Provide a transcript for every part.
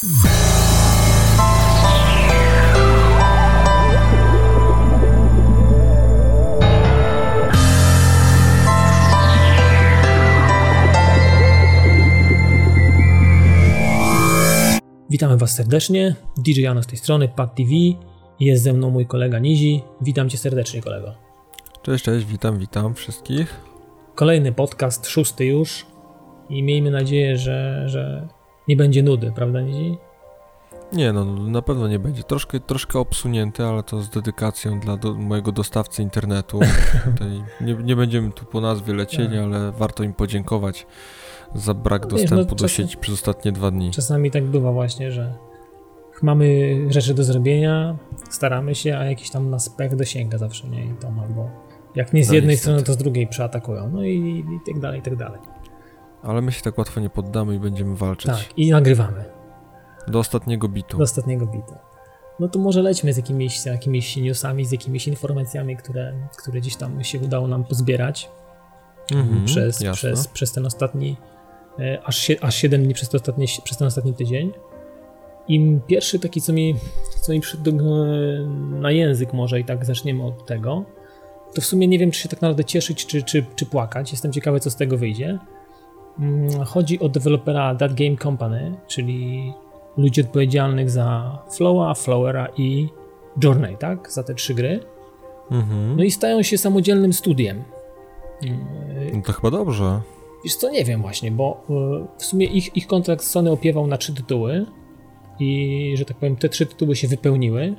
Witamy Was serdecznie. DJ Jano z tej strony, Pat TV. Jest ze mną mój kolega Nizi. Witam Cię serdecznie, kolego. Cześć, cześć, witam, witam wszystkich. Kolejny podcast, szósty już. I miejmy nadzieję, że, że nie będzie nudy, prawda, Nizi? Nie, no na pewno nie będzie. Troszkę, troszkę obsunięty, ale to z dedykacją dla do, mojego dostawcy internetu. nie, nie będziemy tu po nazwie lecieli, tak. ale warto im podziękować za brak no, dostępu wiesz, no, do sieci przez ostatnie dwa dni. Czasami tak bywa właśnie, że mamy rzeczy do zrobienia, staramy się, a jakiś tam nas pech dosięga zawsze, nie? I albo jak nie z no, jednej strony, to z drugiej przeatakują. No i, i tak dalej, i tak dalej. Ale my się tak łatwo nie poddamy i będziemy walczyć. Tak, i nagrywamy. Do ostatniego bitu. Do ostatniego bitu. No to może lećmy z jakimiś, z jakimiś newsami, z jakimiś informacjami, które, które gdzieś tam się udało nam pozbierać mm-hmm, przez, przez, przez ten ostatni E, aż, aż 7 dni przez, ostatni, przez ten ostatni tydzień. I pierwszy taki, co mi, co mi przyszedł na język może i tak zaczniemy od tego, to w sumie nie wiem, czy się tak naprawdę cieszyć, czy, czy, czy płakać. Jestem ciekawy, co z tego wyjdzie. Mm, chodzi o dewelopera That Game Company, czyli ludzi odpowiedzialnych za Flowa, Flowera i Journey, tak? Za te trzy gry. Mhm. No i stają się samodzielnym studiem. No to chyba dobrze. Wiesz co, nie wiem właśnie, bo e, w sumie ich, ich kontrakt z Sony opiewał na trzy tytuły i, że tak powiem, te trzy tytuły się wypełniły,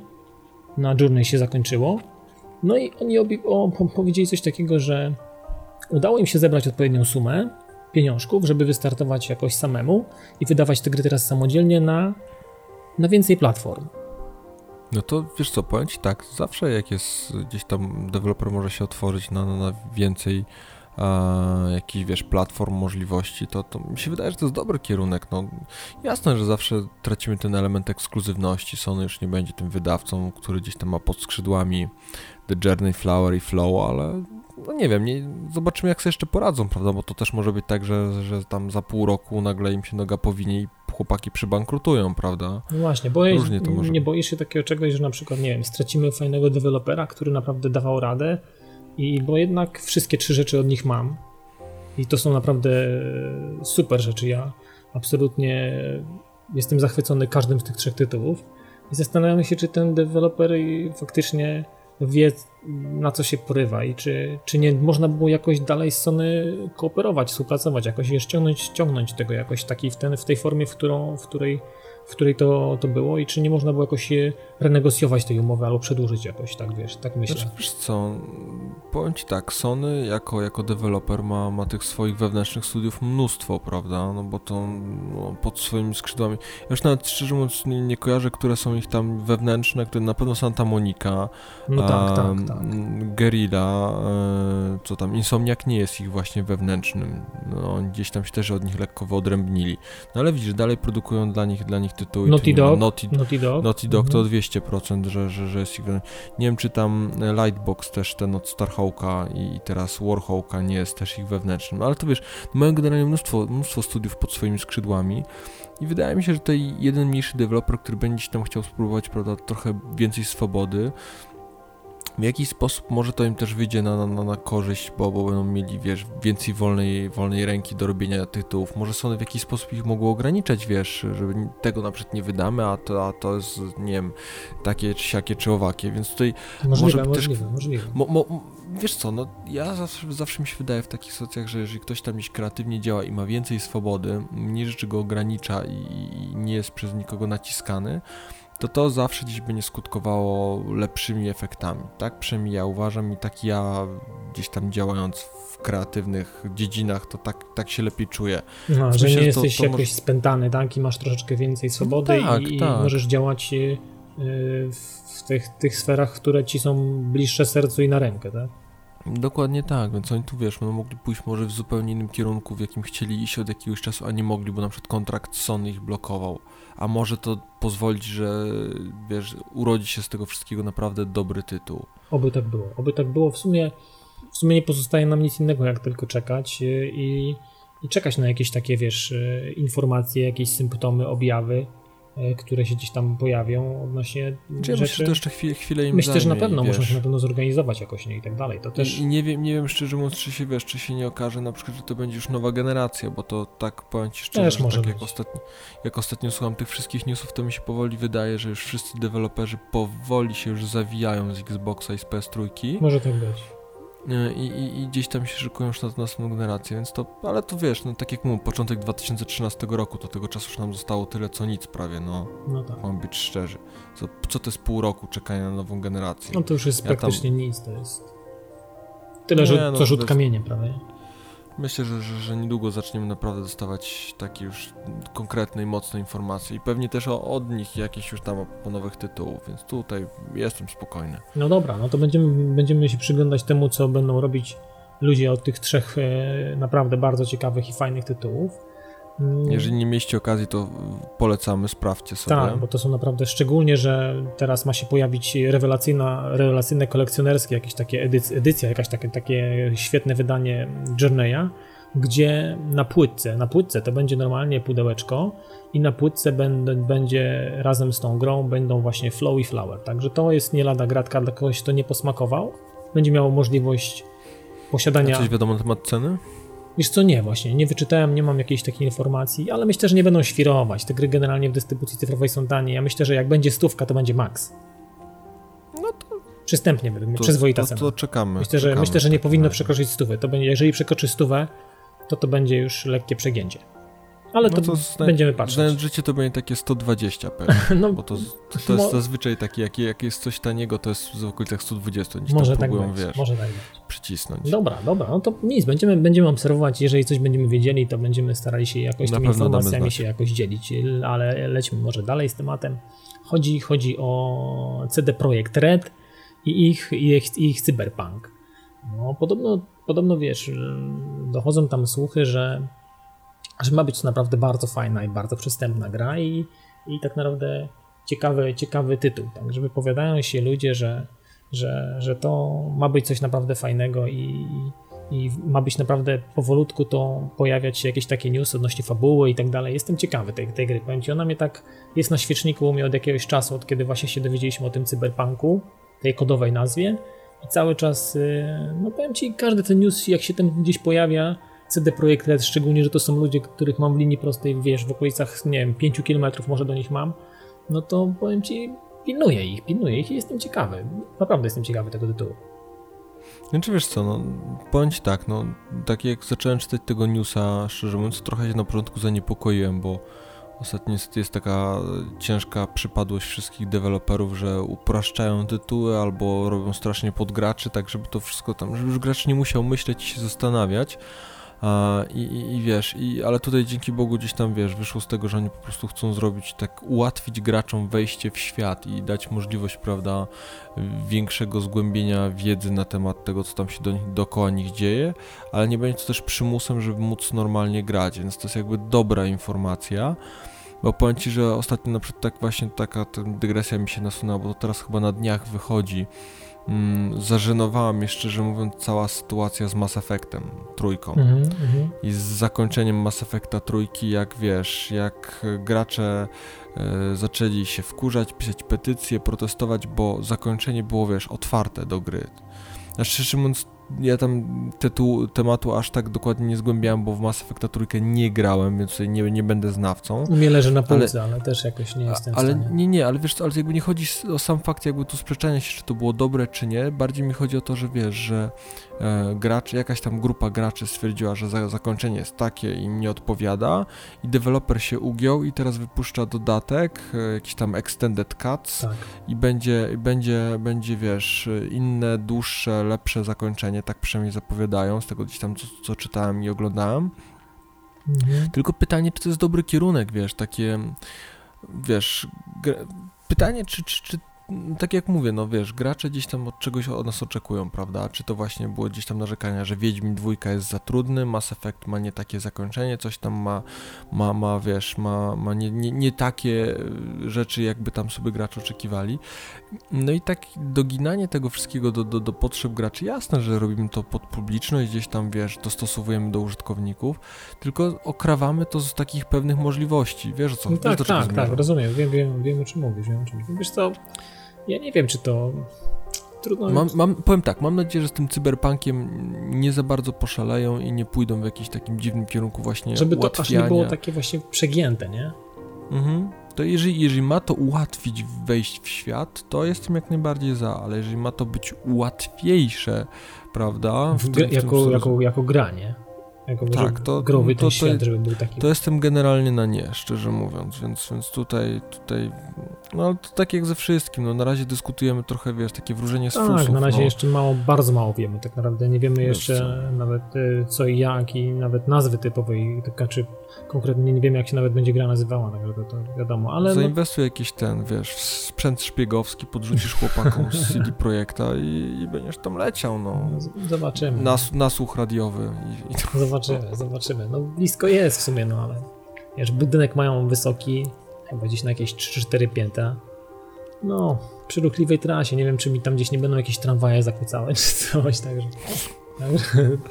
na Journey się zakończyło. No i oni obi- o, powiedzieli coś takiego, że udało im się zebrać odpowiednią sumę pieniążków, żeby wystartować jakoś samemu i wydawać te gry teraz samodzielnie na, na więcej platform. No to wiesz co, powiem Ci tak, zawsze jak jest gdzieś tam deweloper może się otworzyć na, na więcej e, jakichś, wiesz, platform, możliwości, to, to mi się wydaje, że to jest dobry kierunek. No, jasne, że zawsze tracimy ten element ekskluzywności. Sony już nie będzie tym wydawcą, który gdzieś tam ma pod skrzydłami The Journey, Flower i Flow, ale no nie wiem, nie, zobaczymy jak sobie jeszcze poradzą, prawda, bo to też może być tak, że, że tam za pół roku nagle im się noga powinie i chłopaki przybankrutują, prawda? No właśnie, bo to może... nie boisz się takiego czegoś, że na przykład, nie wiem, stracimy fajnego dewelopera, który naprawdę dawał radę, i bo jednak wszystkie trzy rzeczy od nich mam. I to są naprawdę super rzeczy. Ja absolutnie jestem zachwycony każdym z tych trzech tytułów. I zastanawiam się, czy ten deweloper faktycznie wie, na co się porywa i czy, czy nie można było jakoś dalej z Sony kooperować, współpracować, jakoś je ściągnąć, ściągnąć tego jakoś taki w, ten, w tej formie, w, którą, w której w której to, to było i czy nie można było jakoś renegocjować tej umowy albo przedłużyć jakoś, tak wiesz, tak myślę. Znaczy, wiesz co, powiem Ci tak, Sony jako, jako deweloper ma, ma tych swoich wewnętrznych studiów mnóstwo, prawda, no bo to no, pod swoimi skrzydłami, ja już nawet szczerze mówiąc nie, nie kojarzę, które są ich tam wewnętrzne, które na pewno Santa Monica, no tak, tak, tak. Guerrilla, e, co tam, Insomniac nie jest ich właśnie wewnętrznym, no, gdzieś tam się też od nich lekko wyodrębnili, no ale widzisz, dalej produkują dla nich, dla nich tytuły. Naughty Dog. Naughty, Naughty Dog, Naughty Dog mhm. to 200%, że, że, że jest ich... Nie wiem, czy tam Lightbox też ten od Starhawka i teraz Warhawka nie jest też ich wewnętrznym, no, ale to wiesz, mają generalnie mnóstwo, mnóstwo studiów pod swoimi skrzydłami i wydaje mi się, że tutaj jeden mniejszy deweloper, który będzie tam chciał spróbować, prawda, trochę więcej swobody, w jakiś sposób może to im też wyjdzie na, na, na korzyść, bo, bo będą mieli, wiesz, więcej wolnej, wolnej ręki do robienia tytułów. Może Sony w jakiś sposób ich mogło ograniczać, wiesz, żeby tego na przykład nie wydamy, a to, a to jest, nie wiem, takie czy siakie czy owakie, więc tutaj możliwe, może możliwe, też... Możliwe. Mo, mo, wiesz co, no ja zawsze, zawsze mi się wydaje w takich sytuacjach, że jeżeli ktoś tam gdzieś kreatywnie działa i ma więcej swobody, nie rzeczy go ogranicza i, i nie jest przez nikogo naciskany, to to zawsze gdzieś by nie skutkowało lepszymi efektami, tak? Przynajmniej ja uważam i tak ja gdzieś tam działając w kreatywnych dziedzinach, to tak, tak się lepiej czuję. No, że nie jesteś to, to jakoś może... spętany, tak? I masz troszeczkę więcej swobody no tak, i, tak. możesz działać y, w tych, tych sferach, które ci są bliższe sercu i na rękę, tak? Dokładnie tak, więc oni tu wiesz, no mogli pójść może w zupełnie innym kierunku, w jakim chcieli iść od jakiegoś czasu, a nie mogli, bo na przykład kontrakt Sony ich blokował a może to pozwolić, że wiesz, urodzi się z tego wszystkiego naprawdę dobry tytuł. Oby tak było, oby tak było. W sumie, w sumie nie pozostaje nam nic innego, jak tylko czekać y, i, i czekać na jakieś takie, wiesz, y, informacje, jakieś symptomy, objawy. E, które się gdzieś tam pojawią odnośnie Czy ja rzeczy. Myślę, że to jeszcze chwilę, chwilę im Myślę, że na pewno muszą się na pewno zorganizować jakoś nie, i tak dalej. To też... I, nie, wiem, nie wiem szczerze mówiąc, czy się wiesz, czy się nie okaże na przykład, że to będzie już nowa generacja, bo to tak powiem Ci szczerze, też może tak jak, ostatnio, jak ostatnio słucham tych wszystkich newsów, to mi się powoli wydaje, że już wszyscy deweloperzy powoli się już zawijają z Xboxa i z PS3. Może tak być. I, i, i, gdzieś tam się szykują już na następną generację, więc to, ale to wiesz, no tak jak mówię, początek 2013 roku, to tego czasu już nam zostało tyle co nic prawie, no, no tak. mam być szczerzy. Co, co to jest pół roku czekania na nową generację? No to już jest ja praktycznie tam... nic, to jest tyle, że, no, co rzut kamieniem, prawie. Myślę, że, że, że, niedługo zaczniemy naprawdę dostawać takie już konkretne i mocne informacje i pewnie też o, od nich jakieś już tam po nowych tytułów, więc tutaj jestem spokojny. No dobra, no to będziemy, będziemy się przyglądać temu, co będą robić ludzie od tych trzech e, naprawdę bardzo ciekawych i fajnych tytułów. Jeżeli nie mieliście okazji, to polecamy, sprawdźcie sobie. Tak, bo to są naprawdę, szczególnie, że teraz ma się pojawić rewelacyjna, rewelacyjne kolekcjonerskie, jakieś takie edyc, edycja, jakaś takie, takie świetne wydanie Journey'a, gdzie na płytce, na płytce to będzie normalnie pudełeczko i na płytce będę, będzie razem z tą grą będą właśnie Flow i Flower, także to jest nie lada gratka dla kogoś, kto nie posmakował, będzie miało możliwość posiadania... A coś wiadomo na temat ceny? Wiesz co, nie właśnie, nie wyczytałem, nie mam jakiejś takiej informacji, ale myślę, że nie będą świrować. Te gry generalnie w dystrybucji cyfrowej są tanie. Ja myślę, że jak będzie stówka, to będzie max. No to... Przystępnie, to, przyzwoita to, cena. To czekamy. Myślę, że, czekamy, myślę, że nie powinno przekroczyć stówy. To będzie, jeżeli przekroczy stówę, to to będzie już lekkie przegięcie. Ale no to, to będziemy patrzeć. Znając życie to będzie takie 120 pewnie, no, bo to, to jest zazwyczaj takie, jak, jak jest coś taniego, to jest w okolicach 120, gdzieś może tak próbują, być, wiesz, może tak być. przycisnąć. Dobra, dobra, no to nic, będziemy, będziemy obserwować, jeżeli coś będziemy wiedzieli, to będziemy starali się jakoś Na tymi informacjami się jakoś dzielić, ale lećmy może dalej z tematem. Chodzi, chodzi o CD Projekt Red i ich, ich, ich cyberpunk. No, podobno, podobno wiesz, dochodzą tam słuchy, że że ma być to naprawdę bardzo fajna i bardzo przystępna gra i, i tak naprawdę ciekawy, ciekawy tytuł. Tak, wypowiadają się ludzie, że, że, że to ma być coś naprawdę fajnego i, i ma być naprawdę powolutku to pojawiać się jakieś takie newsy odnośnie fabuły i tak dalej. Jestem ciekawy tej, tej gry. Powiem ci, ona mnie tak jest na świeczniku u mnie od jakiegoś czasu, od kiedy właśnie się dowiedzieliśmy o tym cyberpunku, tej kodowej nazwie i cały czas, y, no powiem ci, każdy ten news jak się tam gdzieś pojawia, CD Projekt Red, szczególnie, że to są ludzie, których mam w linii prostej, wiesz, w okolicach, nie wiem, 5 km może do nich mam, no to powiem ci, pilnuję ich, pilnuję ich i jestem ciekawy. Naprawdę jestem ciekawy tego tytułu. Znaczy wiesz co, no bądź tak, no tak jak zacząłem czytać tego newsa, szczerze mówiąc, trochę się na początku zaniepokoiłem, bo ostatnio jest, taka ciężka przypadłość wszystkich deweloperów, że upraszczają tytuły albo robią strasznie podgraczy, tak żeby to wszystko tam, żeby już gracz nie musiał myśleć i się zastanawiać, i, i, wiesz, i, ale tutaj dzięki Bogu gdzieś tam wiesz, wyszło z tego, że oni po prostu chcą zrobić tak, ułatwić graczom wejście w świat i dać możliwość, prawda, większego zgłębienia wiedzy na temat tego, co tam się do dookoła nich dzieje, ale nie będzie to też przymusem, żeby móc normalnie grać, więc to jest jakby dobra informacja. Bo powiem Ci, że ostatnio na przykład tak właśnie taka dygresja mi się nasunęła, bo to teraz chyba na dniach wychodzi mm, zażenowała mnie szczerze mówiąc cała sytuacja z Mass Effectem trójką mm -hmm. i z zakończeniem Mass Effecta trójki, jak wiesz, jak gracze e, zaczęli się wkurzać, pisać petycje, protestować, bo zakończenie było, wiesz, otwarte do gry. A szczerze mówiąc, ja tam tytuł, tematu aż tak dokładnie nie zgłębiałem, bo w Mass Effecta trójkę nie grałem, więc nie, nie będę znawcą. U mnie leży na półce, ale, ale, też jakoś nie jestem Ale w stanie. nie, nie, ale wiesz co, ale jakby nie chodzi o sam fakt jakby tu sprzeczania się, czy to było dobre, czy nie, bardziej mi chodzi o to, że wiesz, że gracz, jakaś tam grupa graczy stwierdziła, że za, zakończenie jest takie i nie odpowiada i deweloper się ugiął i teraz wypuszcza dodatek, e, jakiś tam extended cuts tak. i będzie, będzie, będzie, wiesz, inne, dłuższe, lepsze zakończenie tak przynajmniej zapowiadają, z tego gdzieś tam co, co czytałem i oglądałem. Mhm. Tylko pytanie, czy to jest dobry kierunek, wiesz, takie, wiesz, pytanie, czy, czy, czy tak jak mówię, no wiesz, gracze gdzieś tam od czegoś od nas oczekują, prawda? Czy to właśnie było gdzieś tam narzekania, że Wiedźmin dwójka jest za trudny, Mass Effect ma nie takie zakończenie, coś tam ma, ma, ma wiesz, ma, ma nie, nie, nie takie rzeczy, jakby tam sobie gracze oczekiwali. No i tak doginanie tego wszystkiego do, do, do potrzeb graczy, jasne, że robimy to pod publiczność, gdzieś tam, wiesz, dostosowujemy do użytkowników, tylko okrawamy to z takich pewnych możliwości, wiesz co? No tak, wiesz, tak, tak, rozumiem, wiem, wiem, wiem o czym mówisz, wiem o czym mówisz. Wiesz co, ja nie wiem, czy to trudno... Mam, mam, powiem tak, mam nadzieję, że z tym cyberpunkiem nie za bardzo poszaleją i nie pójdą w jakimś takim dziwnym kierunku właśnie Żeby to aż nie było takie właśnie przegięte, nie? Mhm. To jeżeli, jeżeli ma to ułatwić wejść w świat, to jestem jak najbardziej za, ale jeżeli ma to być łatwiejsze, prawda? W, w tym, jako, jako, jako granie. Jako tak, to, growy to, to, świat, żeby był taki. To jestem generalnie na nie, szczerze mówiąc, więc, więc tutaj, tutaj, no to tak jak ze wszystkim, no na razie dyskutujemy trochę, wiesz, takie wróżenie z tak, fusów. na razie no. jeszcze mało, bardzo mało wiemy tak naprawdę, nie wiemy jeszcze co? nawet y, co i jak i nawet nazwy typowej, taka czy konkretnie nie wiemy jak się nawet będzie gra nazywała, także to, to wiadomo, ale... No- Zainwestuj no... jakiś ten, wiesz, sprzęt szpiegowski, podrzucisz chłopakom z CD Projekta i, i będziesz tam leciał, no. Zobaczymy. Nas, nasłuch radiowy. I, i... Zobaczymy, zobaczymy. No blisko jest w sumie, no ale wiesz, budynek mają wysoki, chyba gdzieś na jakieś 3-4 piętra. No, przy ruchliwej trasie, nie wiem czy mi tam gdzieś nie będą jakieś tramwaje zakłócałe czy coś, także...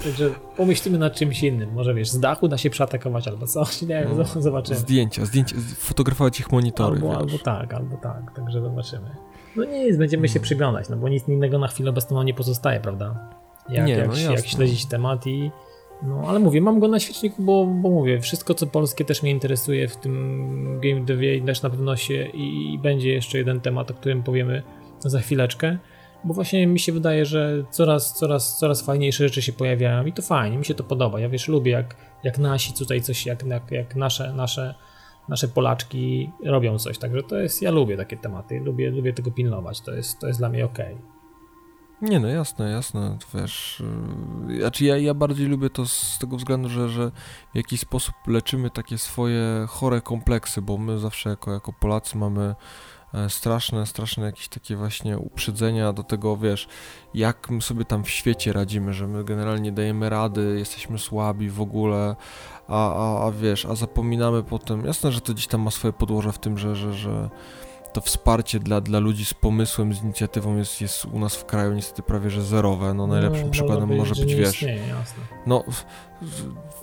Także pomyślimy nad czymś innym. Może wiesz, z dachu da się przeatakować albo coś, nie wiem, no, zobaczymy. Zdjęcia, zdjęcia, fotografować ich monitory. Albo, albo tak, albo tak, także zobaczymy. No nic, będziemy się hmm. przyglądać, no bo nic innego na chwilę obecną nie pozostaje, prawda? Jak, nie, jak, no jak śledzić temat i no, ale mówię, mam go na świeczniku, bo, bo mówię, wszystko co polskie też mnie interesuje w tym game devie też na pewno się i, i będzie jeszcze jeden temat, o którym powiemy za chwileczkę bo właśnie mi się wydaje, że coraz, coraz, coraz fajniejsze rzeczy się pojawiają i to fajnie, mi się to podoba. Ja wiesz, lubię jak, jak nasi tutaj coś, jak, jak, jak nasze, nasze, nasze Polaczki robią coś, także to jest, ja lubię takie tematy, lubię, lubię tego pilnować, to jest, to jest dla mnie ok. Nie no, jasne, jasne, wiesz, yy, znaczy ja, ja bardziej lubię to z tego względu, że, że w jakiś sposób leczymy takie swoje chore kompleksy, bo my zawsze jako, jako Polacy mamy E, straszne, straszne jakieś takie właśnie uprzedzenia do tego, wiesz, jak my sobie tam w świecie radzimy, że my generalnie dajemy rady, jesteśmy słabi w ogóle, a, a, a wiesz, a zapominamy potem, jasne, że to gdzieś tam ma swoje podłoże w tym, że, że, że to wsparcie dla, dla ludzi z pomysłem, z inicjatywą jest, jest u nas w kraju niestety prawie że zerowe. No najlepszym no, przykładem może być, wiesz. Istnieje, no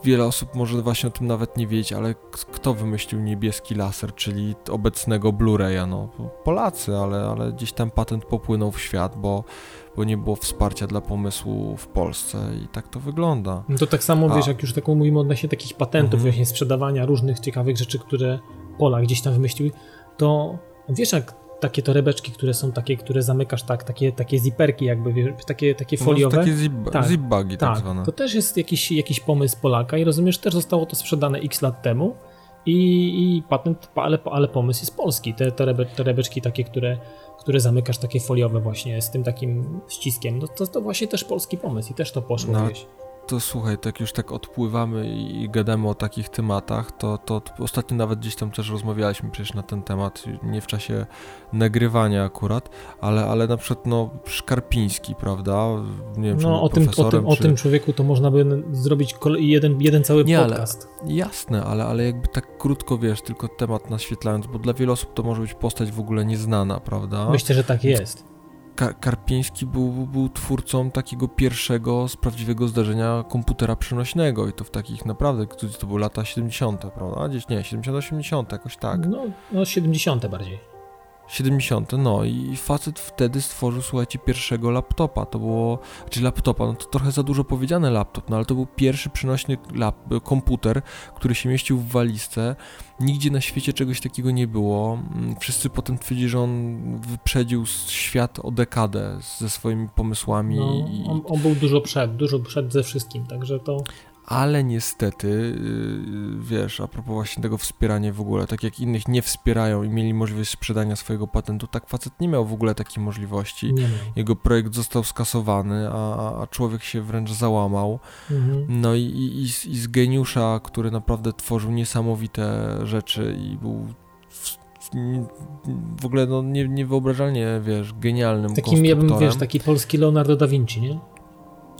wiele osób może właśnie o tym nawet nie wiedzieć, ale kto wymyślił niebieski laser, czyli obecnego Blu-raya? No Polacy, ale, ale gdzieś tam patent popłynął w świat, bo bo nie było wsparcia dla pomysłu w Polsce i tak to wygląda. No to tak samo, A. wiesz, jak już taką mówimy odnośnie takich patentów, mhm. właśnie sprzedawania różnych ciekawych rzeczy, które Polak gdzieś tam wymyślił, to Wiesz, jak takie torebeczki, które są takie, które zamykasz tak, takie, takie ziperki jakby, takie, takie foliowe. Takie zip, tak, zip-bagi tak, tak zwane. To też jest jakiś, jakiś pomysł Polaka i rozumiesz, też zostało to sprzedane x lat temu i, i patent, ale, ale pomysł jest polski. Te torebe, torebeczki takie, które, które zamykasz, takie foliowe właśnie z tym takim ściskiem, no to, to właśnie też polski pomysł i też to poszło no, gdzieś to słuchaj, tak już tak odpływamy i gadamy o takich tematach, to, to ostatnio nawet gdzieś tam też rozmawialiśmy przecież na ten temat, nie w czasie nagrywania akurat, ale, ale na przykład no Szkarpiński, prawda? Nie wiem, no o tym, o, tym, czy... o tym człowieku to można by zrobić jeden, jeden cały nie, podcast. Ale, jasne, ale, ale jakby tak krótko, wiesz, tylko temat naświetlając, bo dla wielu osób to może być postać w ogóle nieznana, prawda? Myślę, że tak jest. Karpiński był, był twórcą takiego pierwszego z prawdziwego zdarzenia komputera przenośnego i to w takich naprawdę, to były lata 70., prawda? Gdzieś nie, 70, 80, jakoś tak. No, no 70 bardziej. 70, no i facet wtedy stworzył, słuchajcie, pierwszego laptopa. To było, czyli laptopa, no to trochę za dużo powiedziane laptop, no ale to był pierwszy przenośny lap, komputer, który się mieścił w walizce. Nigdzie na świecie czegoś takiego nie było. Mm, wszyscy potem twierdzili, że on wyprzedził świat o dekadę ze swoimi pomysłami. No, on, on, był dużo przed, dużo przed ze wszystkim, także to ale niestety, yy, wiesz, a propos właśnie tego wspierania w ogóle, tak jak innych nie wspierają i mieli możliwość sprzedania swojego patentu, tak facet nie miał w ogóle takiej możliwości. Jego projekt został skasowany, a, a człowiek się wręcz załamał. Mhm. No i, i, i z geniusza, który naprawdę tworzył niesamowite rzeczy i był w ogóle no, nie, niewyobrażalnie, wiesz, genialnym Takim, ja bym, wiesz, taki polski Leonardo da Vinci, nie?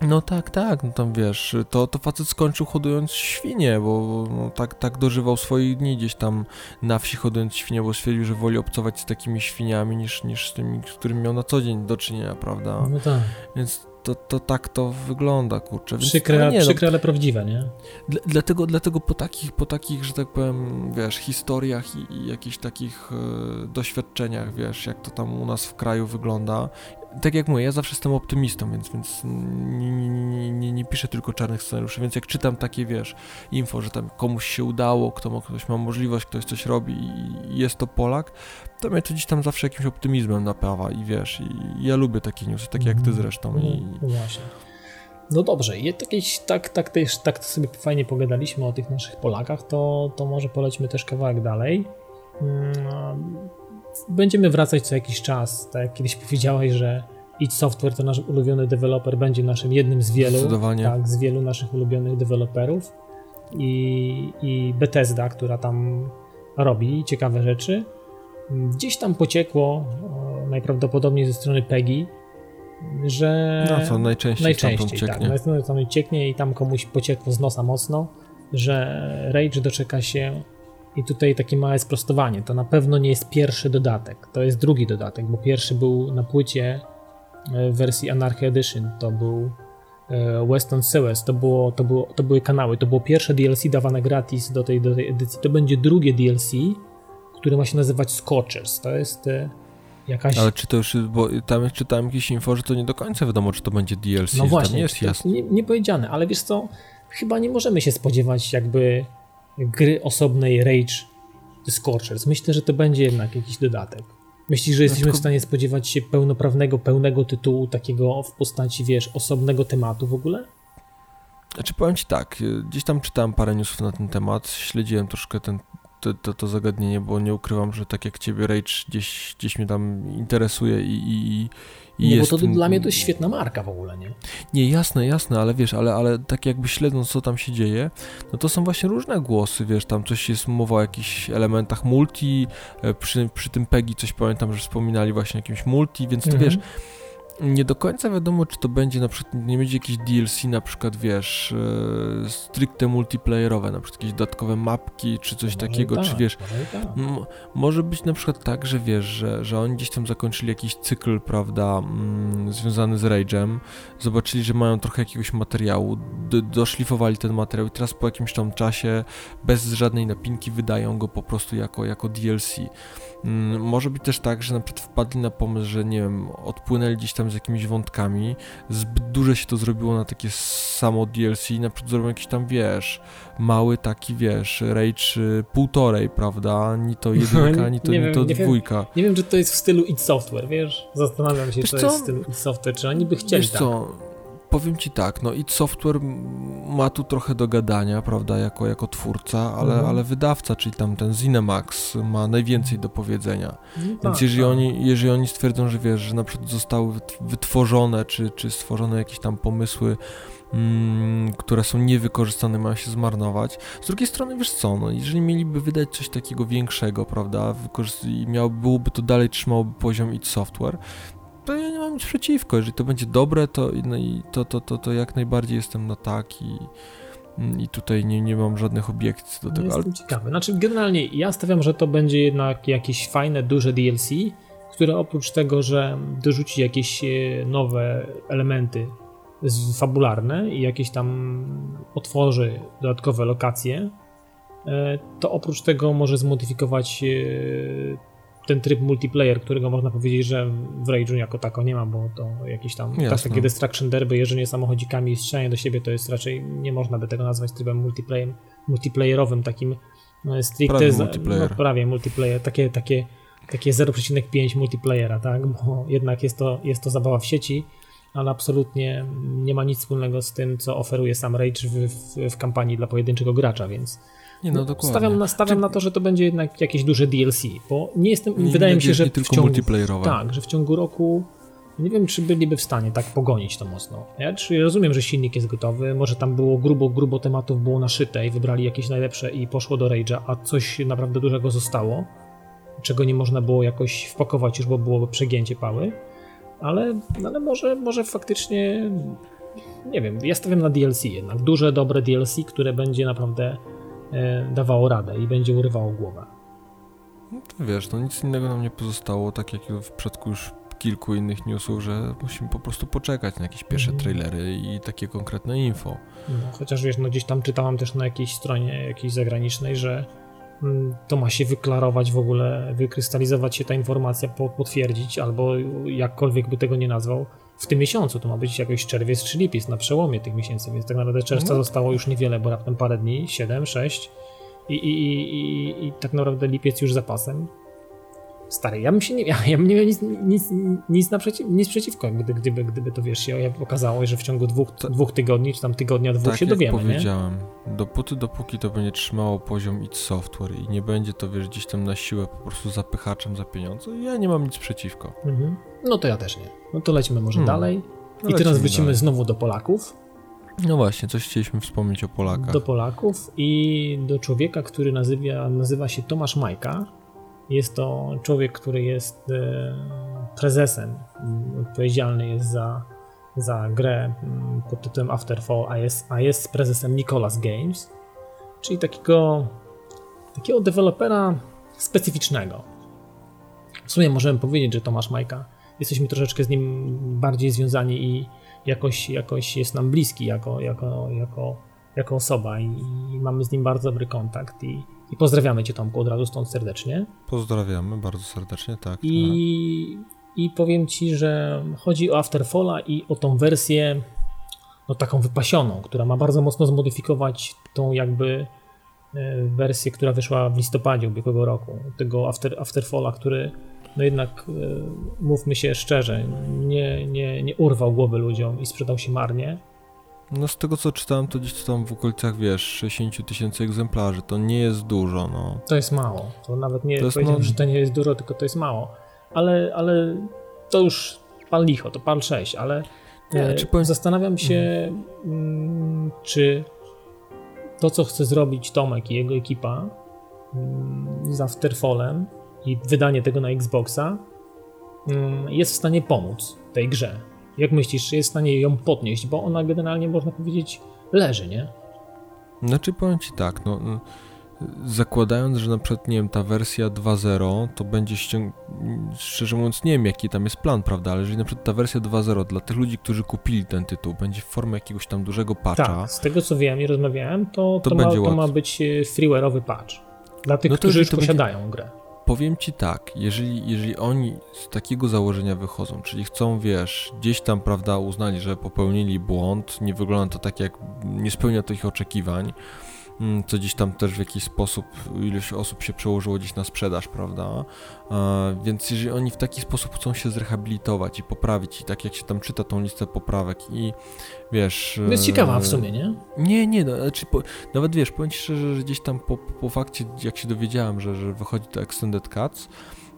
No tak, tak, no tam wiesz, to, to facet skończył hodując świnie, bo no, tak, tak dożywał swoich dni gdzieś tam na wsi hodując świnie, bo stwierdził, że woli obcować z takimi świniami niż, niż z tymi, z którymi miał na co dzień do czynienia, prawda? No tak. Więc to, to tak to wygląda, kurczę. Więc, przykre, no nie, przykre no, ale prawdziwe, nie? Dla, dlatego, dlatego po takich, po takich, że tak powiem, wiesz, historiach i, i jakichś takich e, doświadczeniach, wiesz, jak to tam u nas w kraju wygląda, tak jak mówię, ja zawsze jestem optymistą, więc, więc nie, nie, nie, nie, piszę tylko czarnych scenariuszy, więc jak czytam takie, wiesz, info, że tam komuś się udało, kto, ktoś ma możliwość, ktoś coś robi i jest to Polak, to mnie to gdzieś tam zawsze jakimś optymizmem napawa i wiesz, i ja lubię takie newsy, takie jak ty mhm. zresztą. No, i... no właśnie. No dobrze, i jakieś, tak, tak, też, tak sobie fajnie pogadaliśmy o tych naszych Polakach, to, to może polećmy też kawałek dalej. Hmm, będziemy wracać co jakiś czas. Tak jak kiedyś powiedziałeś, że id Software to nasz ulubiony deweloper będzie naszym jednym z wielu, tak, z wielu naszych ulubionych deweloperów. I, I Bethesda, która tam robi ciekawe rzeczy. Gdzieś tam pociekło, najprawdopodobniej ze strony PEGI, że. No co najczęściej, najczęściej cieknie. tak. Tam cieknie i tam komuś pociekło z nosa mocno, że Rage doczeka się i tutaj takie małe sprostowanie. To na pewno nie jest pierwszy dodatek. To jest drugi dodatek, bo pierwszy był na płycie e, w wersji Anarchy Edition. To był e, Western Sewers. To, było, to, było, to były kanały. To było pierwsze DLC dawane gratis do tej, do tej edycji. To będzie drugie DLC, które ma się nazywać Scorchers. To jest e, jakaś... Ale czy to już, bo tam czytałem jakieś info, że to nie do końca wiadomo, czy to będzie DLC. No właśnie, nie jest jasne. Nie, nie powiedziane, ale wiesz co, chyba nie możemy się spodziewać jakby gry osobnej Rage Scorchers. Myślę, że to będzie jednak jakiś dodatek. Myślisz, że jesteśmy w stanie spodziewać się pełnoprawnego, pełnego tytułu, takiego w postaci, wiesz, osobnego tematu w ogóle? Znaczy powiem Ci tak, gdzieś tam czytałem parę newsów na ten temat, śledziłem troszkę ten, to, to, to zagadnienie, bo nie ukrywam, że tak jak Ciebie Rage gdzieś, gdzieś mnie tam interesuje i, i, nie, jest... bo to dla mnie to jest świetna marka w ogóle, nie? Nie, jasne, jasne, ale wiesz, ale, ale tak jakby śledząc, co tam się dzieje, no to są właśnie różne głosy, wiesz, tam coś jest mowa o jakichś elementach multi, e, przy, przy tym PEGI coś pamiętam, że wspominali właśnie o jakimś multi, więc to mhm. wiesz nie do końca wiadomo, czy to będzie na przykład, nie będzie jakieś DLC, na przykład, wiesz, e, stricte multiplayerowe, na przykład jakieś dodatkowe mapki, czy coś może takiego, tak, czy wiesz, może, tak. może być na przykład tak, że wiesz, że, że oni gdzieś tam zakończyli jakiś cykl, prawda, mm, związany z Rage'em, zobaczyli, że mają trochę jakiegoś materiału, doszlifowali ten materiał i teraz po jakimś tam czasie, bez żadnej napinki, wydają go po prostu jako, jako DLC. Mm, może być też tak, że na przykład wpadli na pomysł, że nie wiem, odpłynęli gdzieś tam z jakimiś wątkami, zbyt duże się to zrobiło na takie samo DLC na przykład zrobią jakiś tam, wiesz, mały taki, wiesz, Rage y, półtorej, prawda, ni to jedynka, ani to, nie, to nie dwójka. Wiem, nie wiem, czy to jest w stylu id Software, wiesz, zastanawiam się, czy to jest w stylu id Software, czy oni by chcieli wiesz tak. co, powiem ci tak, no id Software ma tu trochę do gadania, prawda, jako, jako twórca, ale, mhm. ale wydawca, czyli tam ten Zinemax ma najwięcej do powiedzenia. No Więc tak, jeżeli, tak. Oni, jeżeli oni stwierdzą, że wiesz, że na przykład zostały wytworzone, czy, czy stworzone jakieś tam pomysły, mm, które są niewykorzystane, mają się zmarnować. Z drugiej strony, wiesz co, no, jeżeli mieliby wydać coś takiego większego, prawda, i miałoby, byłoby to dalej trzymałoby poziom id Software, to ja nie mam nic przeciwko. Jeżeli to będzie dobre, to, no i to, to, to, to jak najbardziej jestem na tak i, i tutaj nie, nie mam żadnych obiekcji do no tego. Jestem ale... ciekawy. Znaczy, generalnie ja stawiam, że to będzie jednak jakieś fajne, duże DLC, które oprócz tego, że dorzuci jakieś e, nowe elementy fabularne i jakieś tam otworzy dodatkowe lokacje, e, to oprócz tego może zmodyfikować e, ten tryb multiplayer, którego można powiedzieć, że w Rage'u jako tako nie ma, bo to jakieś tam tak, takie destruction derby, jeżdżenie samochodzikami i strzelanie do siebie, to jest raczej, nie można by tego nazwać trybem multiplayer, multiplayerowym, takim no, stricte, prawie multiplayer. No, prawie multiplayer, takie, takie, takie 0,5 multiplayera, tak, bo jednak jest to, jest to zabawa w sieci, ale absolutnie nie ma nic wspólnego z tym, co oferuje sam Rage w, w, w kampanii dla pojedynczego gracza, więc nie, no, dokładnie. Stawiam, na, stawiam Czy... na to, że to będzie jednak jakieś duże DLC, bo nie jestem, nie, wydaje mi się, że tylko w ciągu, multiplayerowe. Tak, że w ciągu roku nie wiem, czy byliby w stanie tak pogonić to mocno. Ja czy rozumiem, że silnik jest gotowy, może tam było grubo, grubo tematów było naszyte i wybrali jakieś najlepsze i poszło do Rage'a, a coś naprawdę dużego zostało. czego nie można było jakoś wpakować już, bo byłoby przegięcie pały, ale, ale może, może faktycznie, nie wiem, ja stawiam na DLC jednak, duże, dobre DLC, które będzie naprawdę dawało radę i będzie urywało głowę. No to wiesz, no nic innego nam nie pozostało, tak jak w przypadku już kilku innych newsów, że musimy po prostu poczekać na jakieś pierwsze mm. trailery i takie konkretne info. No, chociaż wiesz, no gdzieś tam czytałam też na jakiejś stronie jakiejś zagranicznej, że mm, to ma się wyklarować w ogóle, wykrystalizować się ta informacja, potwierdzić, albo jakkolwiek by tego nie nazwał, w tym miesiącu. To ma być jakoś czerwiec czy lipiec, na przełomie tych miesięcy, więc tak naprawdę czerwca no. zostało już niewiele, bo raptem parę dni, 7, 6 i, i, i, i tak naprawdę lipiec już zapasem. Stary, ja bym się nie, ja, ja bym nie miał nic, nic, nic, naprzeciw, nic przeciwko, gdy, gdyby, gdyby to wiesz, się okazało, że w ciągu dwóch, dwóch tygodni, czy tam tygodnia, dwóch tak się dowiemy. Tak powiedziałem, nie? dopóty, dopóki to będzie trzymało poziom id Software i nie będzie to, wiesz, gdzieś tam na siłę po prostu zapychaczem za pieniądze, ja nie mam nic przeciwko. Mhm. No to ja też nie. No to lecimy może hmm. dalej. No I teraz wrócimy dalej. znowu do Polaków. No właśnie, coś chcieliśmy wspomnieć o Polakach. Do Polaków i do człowieka, który nazywa, nazywa się Tomasz Majka jest to człowiek, który jest e, prezesem, odpowiedzialny jest za, za grę pod tytułem Afterfall, a jest, a jest prezesem Nicolas Games, czyli takiego, takiego dewelopera specyficznego. W sumie możemy powiedzieć, że Tomasz Majka, jesteśmy troszeczkę z nim bardziej związani i jakoś, jakoś jest nam bliski jako, jako, jako, jako osoba i, i mamy z nim bardzo dobry kontakt i i pozdrawiamy Cię Tomku od razu stąd serdecznie. Pozdrawiamy bardzo serdecznie, tak. I, i powiem Ci, że chodzi o Afterfalla i o tą wersję no taką wypasioną, która ma bardzo mocno zmodyfikować tą jakby e, wersję, która wyszła w listopadzie ubiegłego roku. Tego After, Afterfalla, który no jednak e, mówmy się szczerze, nie, nie, nie urwał głowy ludziom i sprzedał się marnie. No z tego co czytałem, to gdzieś tam w okolicach, wiesz, 60 tysięcy egzemplarzy, to nie jest dużo, no. To jest mało, to nawet nie to powiedziałem, no... że to nie jest dużo, tylko to jest mało. Ale, ale to już pal licho, to pal 6, ale nie, e, czy powiem... zastanawiam się, mm. czy to, co chce zrobić Tomek i jego ekipa mm, z Afterfallem i wydanie tego na Xboxa mm, jest w stanie pomóc tej grze jak myślisz, jest w stanie ją podnieść? Bo ona generalnie, można powiedzieć, leży, nie? Znaczy, powiem ci tak, no, no zakładając, że na przykład, nie wiem, ta wersja 2.0 to będzie ściąg... szczerze mówiąc, nie wiem jaki tam jest plan, prawda, ale jeżeli na przykład ta wersja 2.0 dla tych ludzi, którzy kupili ten tytuł, będzie w formie jakiegoś tam dużego patcha. Tak, z tego co wiem i rozmawiałem, to, to, to, ma, to ma, być e, freeware'owy patch. Dla tych, no którzy już posiadają będzie... grę powiem ci tak, jeżeli, jeżeli oni z takiego założenia wychodzą, czyli chcą, wiesz, gdzieś tam, prawda, uznali, że popełnili błąd, nie wygląda to tak jak, nie spełnia to ich oczekiwań, co gdzieś tam też w jakiś sposób ilość osób się przełożyło gdzieś na sprzedaż, prawda? Więc jeżeli oni w taki sposób chcą się zrehabilitować i poprawić, i tak jak się tam czyta tą listę poprawek i wiesz... Jest ciekawa w sumie, nie? Nie, nie, no, znaczy po, nawet wiesz, powiem ci szczerze, że gdzieś tam po, po fakcie, jak się dowiedziałem, że, że wychodzi to Extended Cuts,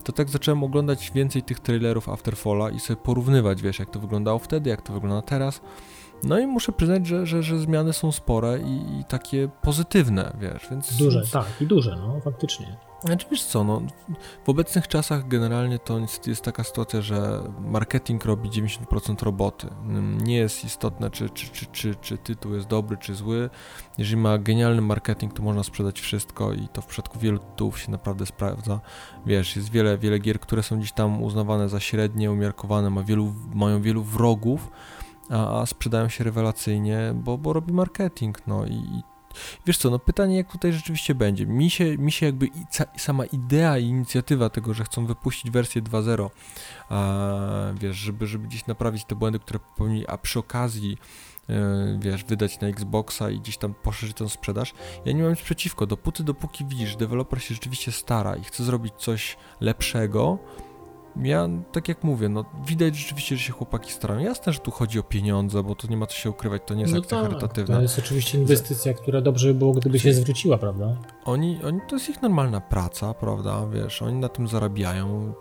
to tak zacząłem oglądać więcej tych trailerów Afterfalla i sobie porównywać, wiesz, jak to wyglądało wtedy, jak to wygląda teraz. No i muszę przyznać, że, że, że zmiany są spore i, i takie pozytywne, wiesz, więc... Duże, tak, i duże, no, faktycznie. Znaczy wiesz co, no, w obecnych czasach generalnie to jest taka sytuacja, że marketing robi 90% roboty. Nie jest istotne, czy, czy, czy, czy, czy tytuł jest dobry, czy zły. Jeżeli ma genialny marketing, to można sprzedać wszystko i to w przypadku wielu tytułów się naprawdę sprawdza. Wiesz, jest wiele, wiele gier, które są gdzieś tam uznawane za średnie, umiarkowane, ma wielu, mają wielu wrogów, a, a sprzedają się rewelacyjnie, bo, bo robi marketing, no i, i Wiesz co, no pytanie jak tutaj rzeczywiście będzie. Mi się, mi się jakby sama idea i inicjatywa tego, że chcą wypuścić wersję 2.0, wiesz, żeby, żeby gdzieś naprawić te błędy, które popełnili, a przy okazji e, wiesz, wydać na Xboxa i gdzieś tam poszerzyć tą sprzedaż. Ja nie mam nic przeciwko, dopóty, dopóki widzisz, deweloper się rzeczywiście stara i chce zrobić coś lepszego, ja, tak jak mówię, no widać rzeczywiście, że się chłopaki starają. Jasne, że tu chodzi o pieniądze, bo to nie ma co się ukrywać, to nie jest no akcja tak, charytatywna. To jest oczywiście inwestycja, która dobrze by było, gdyby się zwróciła, prawda? Oni, oni, to jest ich normalna praca, prawda, wiesz, oni na tym zarabiają,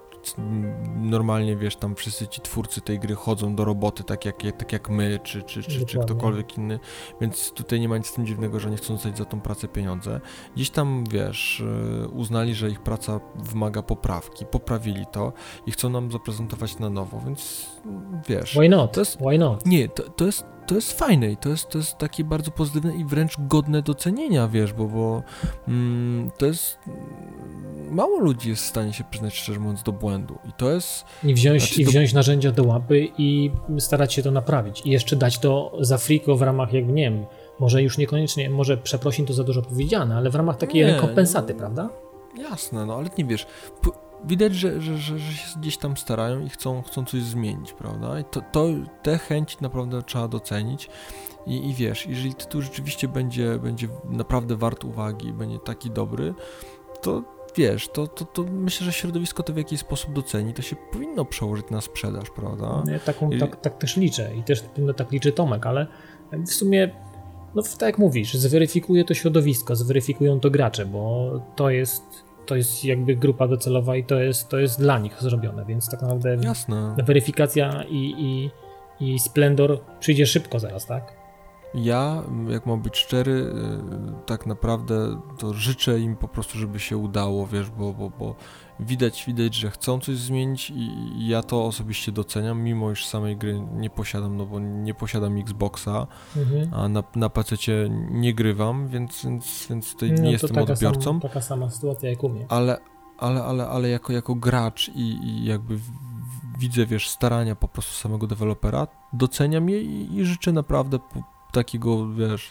normalnie, wiesz, tam wszyscy ci twórcy tej gry chodzą do roboty tak jak, tak jak my, czy, czy, czy, czy ktokolwiek inny, więc tutaj nie ma nic z tym dziwnego, że nie chcą dostać za tą pracę pieniądze. Gdzieś tam, wiesz, y, uznali, że ich praca wymaga poprawki, poprawili to i chcą nam zaprezentować na nowo, więc wiesz... Why not? To jest, Why not? Nie, to, to jest to jest fajne i to jest, to jest takie bardzo pozytywne i wręcz godne docenienia, wiesz, bo, bo mm, to jest... Mało ludzi jest w stanie się przyznać, szczerze mówiąc, do błędu i to jest... I wziąć, znaczy, i wziąć do... narzędzia do łapy i starać się to naprawić i jeszcze dać to za friko w ramach, jakby, nie wiem, może już niekoniecznie, może przeprosin to za dużo powiedziane, ale w ramach takiej nie, rekompensaty, prawda? Jasne, no ale nie wiesz widać, że, że, że, że, się gdzieś tam starają i chcą, chcą coś zmienić, prawda? I to, to te chęci naprawdę trzeba docenić. I, I wiesz, jeżeli tytuł rzeczywiście będzie, będzie naprawdę wart uwagi, będzie taki dobry, to wiesz, to, to, to myślę, że środowisko to w jakiś sposób doceni, to się powinno przełożyć na sprzedaż, prawda? Ja taką, I... tak, tak też liczę i też no, tak liczy Tomek, ale w sumie no tak jak mówisz, zweryfikuje to środowisko, zweryfikują to gracze, bo to jest to jest jakby grupa docelowa i to jest, to jest dla nich zrobione, więc tak naprawdę Jasne. weryfikacja i, i, i Splendor przyjdzie szybko zaraz, tak? Ja, jak mam być szczery, y, tak naprawdę to życzę im po prostu, żeby się udało, wiesz, bo, bo, bo widać, widać, że chcą coś zmienić i ja to osobiście doceniam, mimo iż samej gry nie posiadam, no bo nie posiadam Xboxa, mhm. a na, na PC nie grywam, więc, więc, więc tutaj no, nie jestem taka odbiorcą. Sam, taka sama sytuacja jak u mnie. Ale, ale, ale, ale jako, jako gracz i, i jakby widzę, wiesz, starania po prostu samego dewelopera, doceniam je i, i życzę naprawdę takiego, wiesz,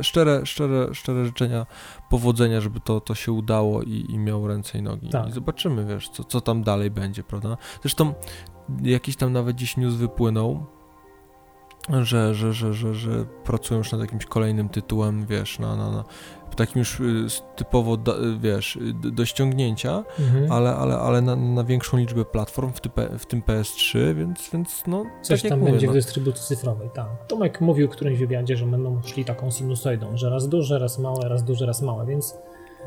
szczere, szczere, szczere życzenia powodzenia, żeby to, to się udało i, i miało ręce i nogi. Tak. I zobaczymy, wiesz, co, co tam dalej będzie, prawda? Zresztą jakiś tam nawet dziś news wypłynął, że, że, że, że, że pracują już nad jakimś kolejnym tytułem, wiesz, na, na, na takim już y, typowo, do, y, wiesz, y, do ściągnięcia, mhm. ale, ale, ale na, na, większą liczbę platform, w, type, w tym PS3, więc, więc no... Coś tak tam mówię, będzie no. w dystrybucji cyfrowej, tak. Tomek mówił w którymś wywiadzie, że będą szli taką sinusoidą, że raz duże, raz małe, raz duże, raz małe, więc...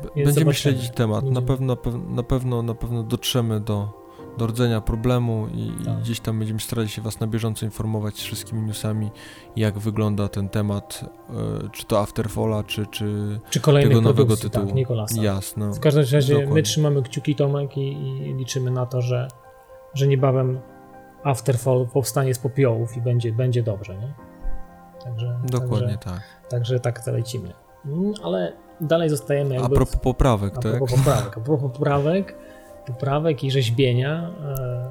więc Będziemy zobaczymy. śledzić temat, na pewno, na pewno, na pewno dotrzemy do do rdzenia problemu i, tak. gdzieś tam będziemy starali się Was na bieżąco informować wszystkimi newsami, jak wygląda ten temat, e, czy to Afterfalla, czy, czy, czy tego nowego tytułu. Tak, Nikolasa. Jasne. W każdym razie Dokładnie. my trzymamy kciuki Tomek i, i, liczymy na to, że, że niebawem Afterfall powstanie z popiołów i będzie, będzie dobrze, nie? Także, Dokładnie także, tak. Także tak lecimy. Mm, ale dalej zostajemy jakby... A propos poprawek, a tak? Propos poprawek. A propos poprawek, poprawek i rzeźbienia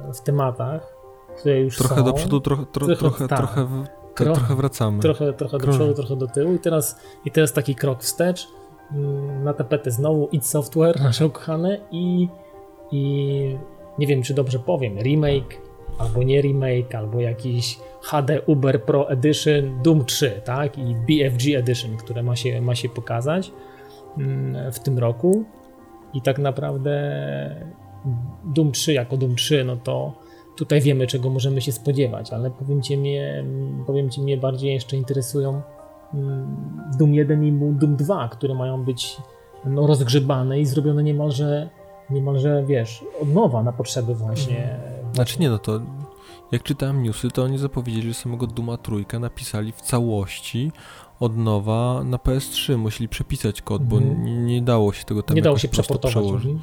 e, w tematach, które już trochę są. do przodu, trochę, tro, trochę, trochę, tak. trochę, trochę, trochę wracamy. Trochę, trochę do przodu, trochę do tyłu i teraz, i teraz taki krok wstecz mm, na tapetę znowu id Software, nasze ukochane i, i nie wiem, czy dobrze powiem, remake albo nie remake, albo jakiś HD Uber Pro Edition Doom 3, tak? I BFG Edition, które ma się, ma się pokazać mm, w tym roku. I tak naprawdę Doom 3 jako Doom 3, no to tutaj wiemy, czego możemy się spodziewać, ale powiem ci mnie, powiem ci mnie bardziej jeszcze interesują mm, Doom 1 i Doom 2, które mają być no, rozgrzebane i zrobione niemalże, niemalże, wiesz, od nowa na potrzeby właśnie. Znaczy nie, no to jak czytałem newsy, to oni zapowiedzieli, że samego Duma trójkę napisali w całości od nowa na PS3. Musieli przepisać kod, bo mhm. nie, nie, dało się tego tam nie dało się przeportować. Przełożyć. Mhm.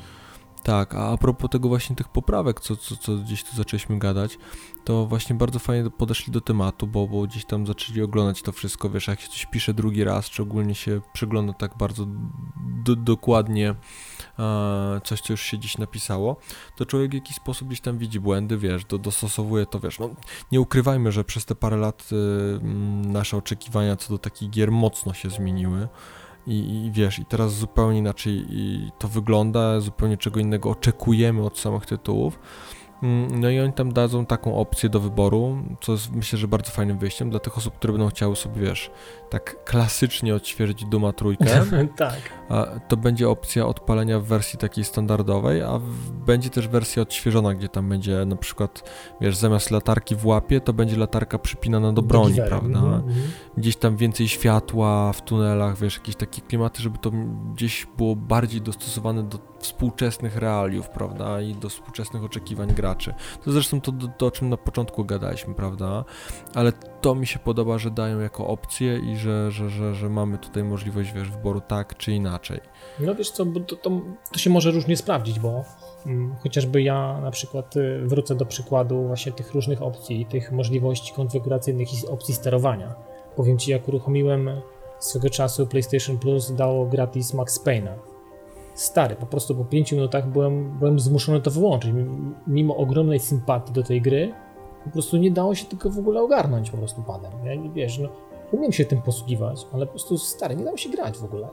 Tak, a, a propos tego właśnie tych poprawek, co, co, co gdzieś tu zaczęliśmy gadać, to właśnie bardzo fajnie podeszli do tematu, bo, bo gdzieś tam zaczęli oglądać to wszystko, wiesz, jak się coś pisze drugi raz, czy ogólnie się przegląda tak bardzo do, dokładnie e, coś, co już się dziś napisało, to człowiek w jakiś sposób gdzieś tam widzi błędy, wiesz, do, dostosowuje to, wiesz, no nie ukrywajmy, że przez te parę lat y, nasze oczekiwania co do takich gier mocno się zmieniły, i, i, wiesz, i teraz zupełnie inaczej to wygląda, zupełnie czego innego oczekujemy od samych tytułów. Mm, no i oni tam dadzą taką opcję do wyboru, co jest myślę, że bardzo fajnym wyjściem dla tych osób, które będą chciały sobie, wiesz, tak klasycznie odświeżyć Duma trójkę. tak. To będzie opcja odpalenia w wersji takiej standardowej, a będzie też wersja odświeżona, gdzie tam będzie na przykład, wiesz, zamiast latarki w łapie, to będzie latarka przypinana do broni, prawda? Mm -hmm. Gdzieś tam więcej światła w tunelach, wiesz, jakieś takie klimaty, żeby to gdzieś było bardziej dostosowane do współczesnych realiów, prawda, i do współczesnych oczekiwań graczy. To zresztą to, to, to, o czym na początku gadaliśmy, prawda, ale to mi się podoba, że dają jako opcję i że, że, że, że mamy tutaj możliwość, wiesz, wyboru tak czy inaczej. No wiesz co, to, to, to się może różnie sprawdzić, bo mm, chociażby ja na przykład y, wrócę do przykładu właśnie tych różnych opcji, tych możliwości konfiguracyjnych i opcji sterowania. Powiem Ci, jak uruchomiłem swego czasu PlayStation Plus dało gratis Max Payne'a stary, po prostu po 5 minutach byłem, byłem zmuszony to wyłączyć. Mimo ogromnej sympatii do tej gry, po prostu nie dało się tego w ogóle ogarnąć po prostu padem. Ja, wiesz, no, umiem się tym posługiwać, ale po prostu stary, nie dało się grać w ogóle.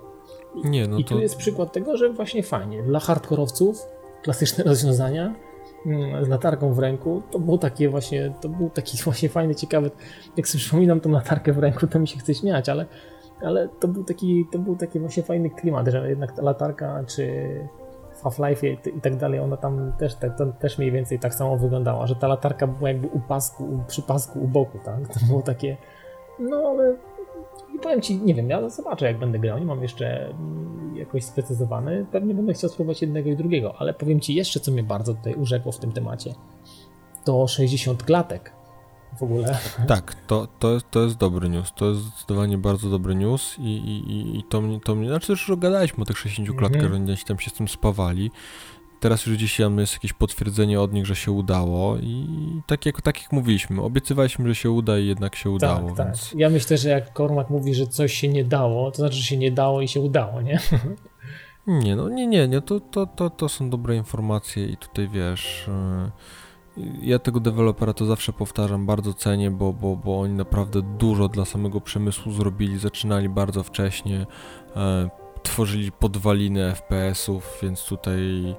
I, nie, no I to... tu jest przykład tego, że właśnie fajnie. Dla hardkorowców klasyczne rozwiązania mm, z latarką w ręku, to było takie właśnie, to był taki właśnie fajny, ciekawy, jak sobie przypominam tą latarkę w ręku, to mi się chce śmiać, ale ale to był taki, to był taki właśnie fajny klimat, że jednak ta latarka czy Half-Life i tak dalej, ona tam też, tak, też mniej więcej tak samo wyglądała, że ta latarka była jakby u pasku, u, przy pasku u boku, tak? To było takie, no ale i powiem Ci, nie wiem, ja zobaczę jak będę grał, nie mam jeszcze mm, jakoś sprecyzowany, pewnie będę chciał spróbować jednego i drugiego, ale powiem Ci jeszcze, co mnie bardzo tutaj urzekło w tym temacie, to 60 klatek w ogóle. Tak, to, to, jest, to jest dobry news. To jest zdecydowanie bardzo dobry news i, i, i to, mnie, to mnie, znaczy już gadaliśmy o tych 60 klatkach, mm że tam się z tym spawali. Teraz już gdzieś tam jest jakieś potwierdzenie od nich, że się udało i tak jak, tak jak mówiliśmy, obiecywaliśmy, że się uda i jednak się udało. Tak, więc... tak. Ja myślę, że jak Cormac mówi, że coś się nie dało, to znaczy, że się nie dało i się udało, nie? Nie, no nie, nie, nie, to, to, to, to są dobre informacje i tutaj wiesz... Yy ja tego dewelopera to zawsze powtarzam, bardzo cenię, bo, bo, bo oni naprawdę dużo dla samego przemysłu zrobili, zaczynali bardzo wcześnie, e, tworzyli podwaliny FPS-ów, więc tutaj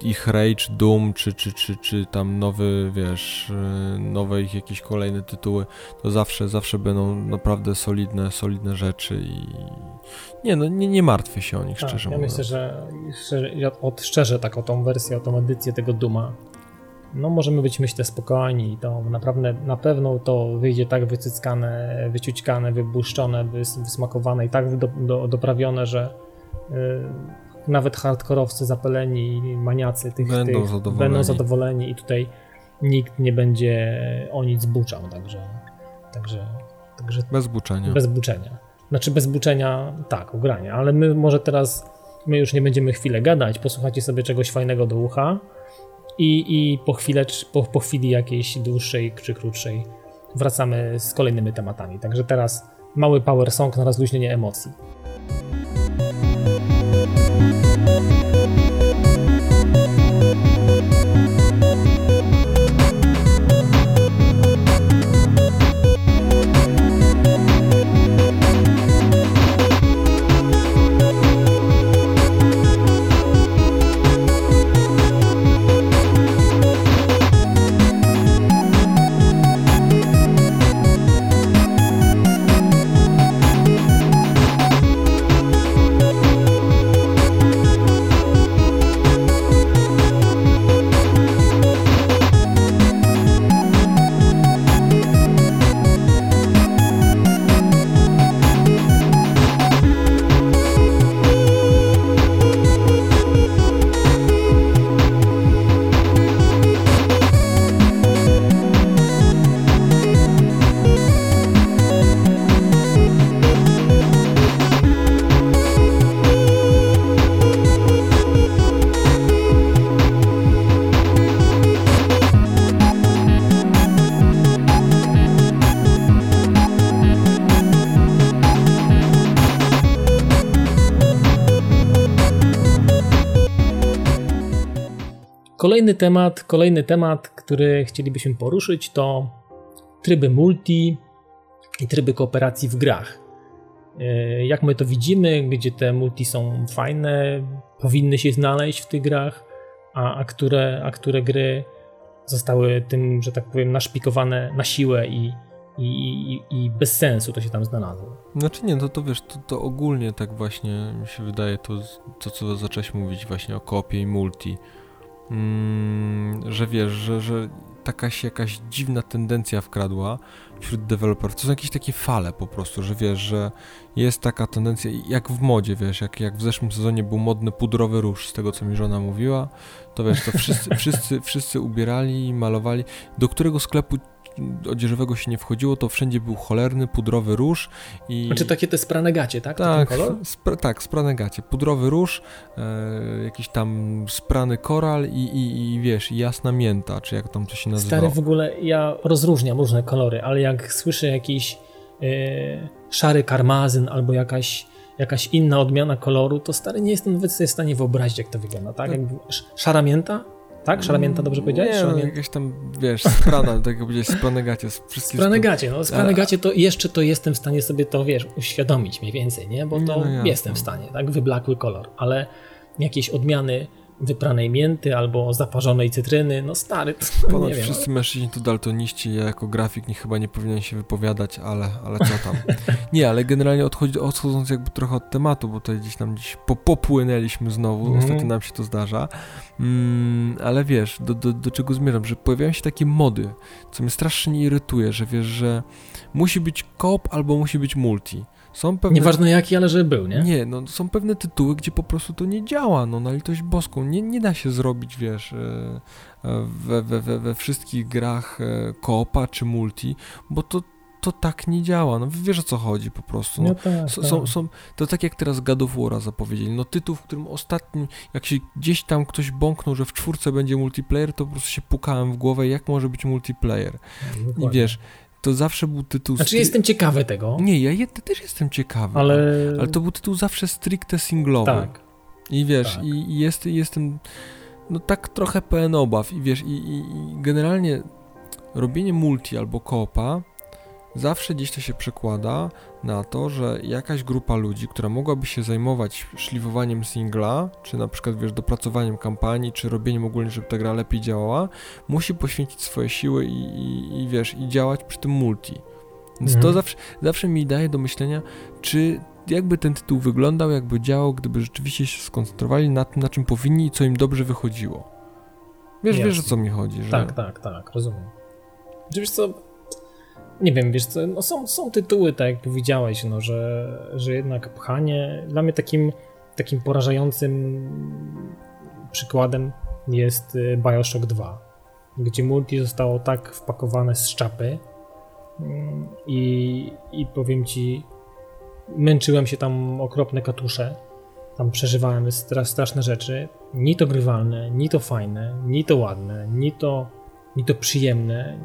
ich Rage, Doom, czy, czy, czy, czy tam nowy, wiesz, e, nowe ich jakieś kolejne tytuły, to zawsze, zawsze będą naprawdę solidne, solidne rzeczy i nie, no nie, nie martwię się o nich, tak, szczerze ja mówiąc. myślę, że szczerze, ja od, szczerze tak o tą wersję, o tą edycję tego Duma no możemy być myślę spokojni i to naprawdę na pewno to wyjdzie tak wycyckane, wyciućkane, wybłuszczone, wysmakowane i tak do, do, doprawione, że yy, nawet hardkorowcy zapaleni maniacy tych będą, tych zadowoleni. będą zadowoleni i tutaj nikt nie będzie o nic buczał, także także, także bez buczenia. Bez buczenia. Znaczy bez buczenia, tak, ugrania, ale my może teraz my już nie będziemy chwilę gadać, posłuchajcie sobie czegoś fajnego do ucha i, i po, chwilę, po, po chwili jakiejś dłuższej czy krótszej wracamy z kolejnymi tematami. Także teraz mały power song na rozluźnienie emocji. Kolejny temat, kolejny temat, który chcielibyśmy poruszyć, to tryby multi i tryby kooperacji w grach. E, jak my to widzimy, gdzie te multi są fajne, powinny się znaleźć w tych grach, a, a, które, a które gry zostały tym, że tak powiem, naszpikowane na siłę i, i, i, i bez sensu to się tam znalazło. Znaczy nie, to, to wiesz, to, to ogólnie tak właśnie mi się wydaje to, to co zacząłeś mówić właśnie o kopie i multi Mm, że wiesz, że, że taka się jakaś dziwna tendencja wkradła wśród deweloperów. To są jakieś takie fale po prostu, że wiesz, że jest taka tendencja, jak w modzie, wiesz, jak, jak w zeszłym sezonie był modny pudrowy róż, z tego co mi żona mówiła, to wiesz, to wszyscy, wszyscy, wszyscy ubierali, malowali. Do którego sklepu odzieżowego się nie wchodziło, to wszędzie był cholerny, pudrowy róż i... Znaczy takie te sprane gacie, tak? Tak, spra tak, sprane gacie. Pudrowy róż, e, jakiś tam sprany koral i, i, i wiesz, jasna mięta, czy jak tam to się nazywa. Stary, w ogóle ja rozróżniam różne kolory, ale jak słyszę jakiś e, szary karmazyn albo jakaś jakaś inna odmiana koloru, to stary nie jestem nawet sobie w stanie wyobrazić, jak to wygląda, tak? tak. Jak szara mięta? Tak? Szaramięta, dobrze powiedziałeś? Nie, no, jakieś tam, wiesz, sprana, tak jak powiedziałeś, sprane gacie. Sprane gacie, no sprane gacie to jeszcze to jestem w stanie sobie to, wiesz, uświadomić mniej więcej, nie? Bo to no, jestem w stanie, tak? Wyblakły kolor, ale jakieś odmiany wypranej mięty albo zaparzonej cytryny, no stary, to Ponad nie wiem. wszyscy mężczyźni to daltoniści, ja jako grafik nie, chyba nie powinien się wypowiadać, ale, ale co tam. nie, ale generalnie odchodzi, odchodząc jakby trochę od tematu, bo tutaj gdzieś tam dziś po, popłynęliśmy znowu, mm. ostatnio nam się to zdarza, mm, ale wiesz, do, do, do czego zmierzam, że pojawiają się takie mody, co mnie strasznie irytuje, że wiesz, że musi być koop albo musi być multi. Są pewne... Nieważne jaki, ale żeby był, nie? Nie, no są pewne tytuły, gdzie po prostu to nie działa, no na litość boską. Nie, nie da się zrobić, wiesz, e, e, we, we, we, we wszystkich grach e, koopa czy multi, bo to, to tak nie działa. No wiesz o co chodzi po prostu. No, no tak, są, tak. są, to tak jak teraz God of zapowiedzieli. No tytuł, w którym ostatni, jak się gdzieś tam ktoś bąknął, że w czwórce będzie multiplayer, to po prostu się pukałem w głowę, jak może być multiplayer. No, I wiesz, to zawsze był tytuł... Znaczy jestem ciekawy tego. Nie, ja je, też jestem ciekawy, ale... ale to był tytuł zawsze stricte singlowy. Tak. I wiesz, tak. i, i jest, jestem no tak trochę pełen obaw i wiesz, i, i, i generalnie robienie multi albo koopa zawsze gdzieś to się przekłada na to, że jakaś grupa ludzi, która mogłaby się zajmować szlifowaniem singla, czy na przykład wiesz, dopracowaniem kampanii, czy robieniem ogólnie, żeby ta gra lepiej działała, musi poświęcić swoje siły i, i, i wiesz, i działać przy tym multi. Więc mhm. to zawsze, zawsze mi daje do myślenia, czy jakby ten tytuł wyglądał, jakby działał, gdyby rzeczywiście się skoncentrowali na tym, na czym powinni i co im dobrze wychodziło. Wiesz, Jasne. wiesz o co mi chodzi, że... Tak, tak, tak, rozumiem. Wiesz co, nie wiem, wiesz co, no są, są tytuły, tak jak powiedziałeś, no, że, że jednak pchanie, dla mnie takim, takim porażającym przykładem jest y, Bioshock 2, gdzie multi zostało tak wpakowane z szczapy mm, i, i powiem ci, męczyłem się tam okropne katusze, tam przeżywałem straszne rzeczy, ni to grywalne, ni to fajne, ni to ładne, ni to, ni to przyjemne,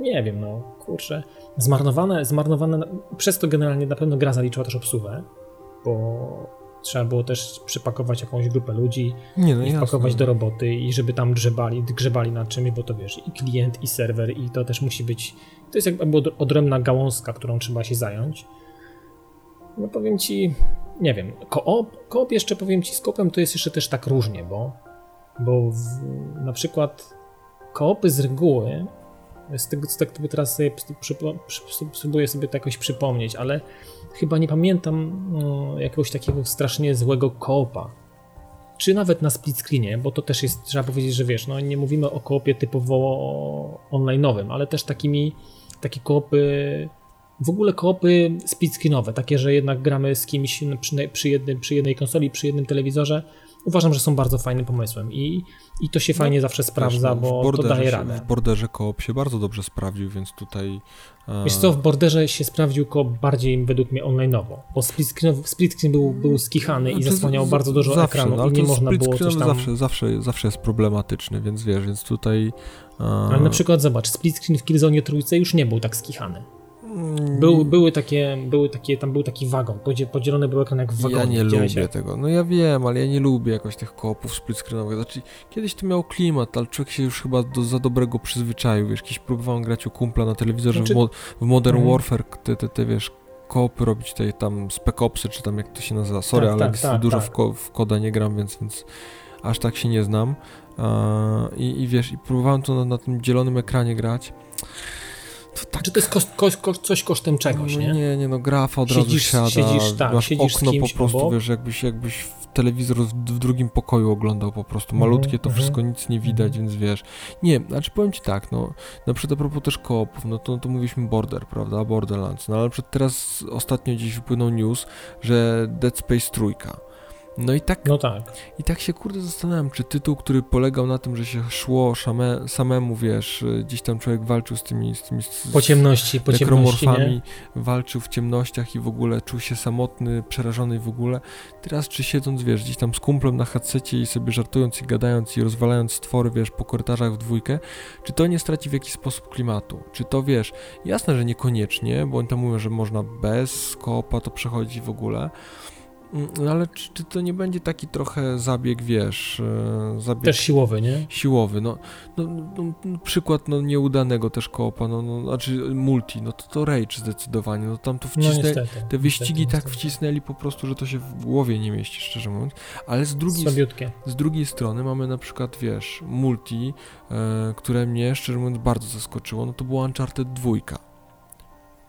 nie wiem, no kurczę, zmarnowane, zmarnowane, przez to generalnie na pewno gra zaliczyła też obsługę, bo trzeba było też przypakować jakąś grupę ludzi nie, no i wpakować do roboty i żeby tam grzebali, grzebali nad czymś, bo to wiesz, i klient, i serwer, i to też musi być, to jest jakby odrębna gałązka, którą trzeba się zająć. No powiem ci, nie wiem, koop, koop jeszcze powiem ci z koopem to jest jeszcze też tak różnie, bo, bo w, na przykład koopy z reguły z tego, co tak teraz sobie spróbuję sobie to jakoś przypomnieć, ale chyba nie pamiętam no, jakiegoś takiego strasznie złego koopa. Czy nawet na split screenie, bo to też jest, trzeba powiedzieć, że wiesz, no nie mówimy o koopie typowo online'owym, ale też takimi, takie koopy, w ogóle koopy split screenowe, takie, że jednak gramy z kimś przy, przy, jednym, przy jednej konsoli, przy jednym telewizorze, uważam, że są bardzo fajnym pomysłem i, i to się no, fajnie zawsze sprawdza, no, bo to daje radę. W Borderze koop się bardzo dobrze sprawdził, więc tutaj... E... Wiesz co, w Borderze się sprawdził koop bardziej według mnie online'owo, bo split screen, split screen był, był skichany i zasłaniał bardzo dużo zawsze, ekranu no, i nie można było coś tam... Zawsze, zawsze, zawsze jest problematyczny, więc wiesz, więc tutaj... E... Ale na przykład zobacz, split screen w Killzone trójce już nie był tak skichany. Był, były, takie, były takie, tam był taki wagon, podzielony był ekran jak w wagonie. Ja nie lubię tego, no ja wiem, ale ja nie lubię jakoś tych koopów split screenowych, znaczy kiedyś to miał klimat, ale człowiek się już chyba do, za dobrego przyzwyczaił, wiesz, kiedyś próbowałem grać u kumpla na telewizorze znaczy... w, mo w, Modern hmm. Warfare, te, te, te, wiesz, koopy robić tutaj tam Spec Opsy, czy tam jak to się nazywa, sorry, tak, ale tak, tak, dużo tak. W, ko w koda nie gram, więc, więc aż tak się nie znam. I, i wiesz, i próbowałem to na, na tym dzielonym ekranie grać tak. Czy to jest koszt, koszt, koszt, coś kosztem czegoś, nie? Nie, nie, no grafa od siedzisz, razu siada, siedzisz, tak, masz siedzisz okno po prostu, wiesz, jakbyś, jakbyś w telewizor w, drugim pokoju oglądał po prostu. Mhm, Malutkie to wszystko, nic nie widać, więc wiesz. Nie, znaczy powiem ci tak, no, na przykład a propos też koopów, no to, no to mówiliśmy Border, prawda, Borderlands, no ale przykład teraz ostatnio gdzieś wypłynął news, że Dead Space trójka no i tak, no tak. I tak się kurde zastanawiam, czy tytuł, który polegał na tym, że się szło szame, samemu, wiesz, gdzieś tam człowiek walczył z tymi, z tymi z, po ciemności, po ciemności, nie? walczył w ciemnościach i w ogóle czuł się samotny, przerażony w ogóle. Teraz czy siedząc, wiesz, gdzieś tam z kumplem na headsetie i sobie żartując i gadając i rozwalając stwory, wiesz, po korytarzach w dwójkę, czy to nie straci w jakiś sposób klimatu? Czy to, wiesz, jasne, że niekoniecznie, bo oni tam mówią, że można bez koopa to przechodzić w ogóle, no ale czy, czy, to nie będzie taki trochę zabieg, wiesz, e, zabieg... Też siłowy, nie? Siłowy, no, no, no, no przykład no, nieudanego też koopa, no, no, znaczy multi, no to to Rage zdecydowanie, no tam to wcisnęli, no, niestety, te wyścigi niestety, tak niestety. wcisnęli po prostu, że to się w głowie nie mieści, szczerze mówiąc, ale z drugiej, z drugiej strony mamy na przykład, wiesz, multi, e, które mnie, szczerze mówiąc, bardzo zaskoczyło, no to było Uncharted 2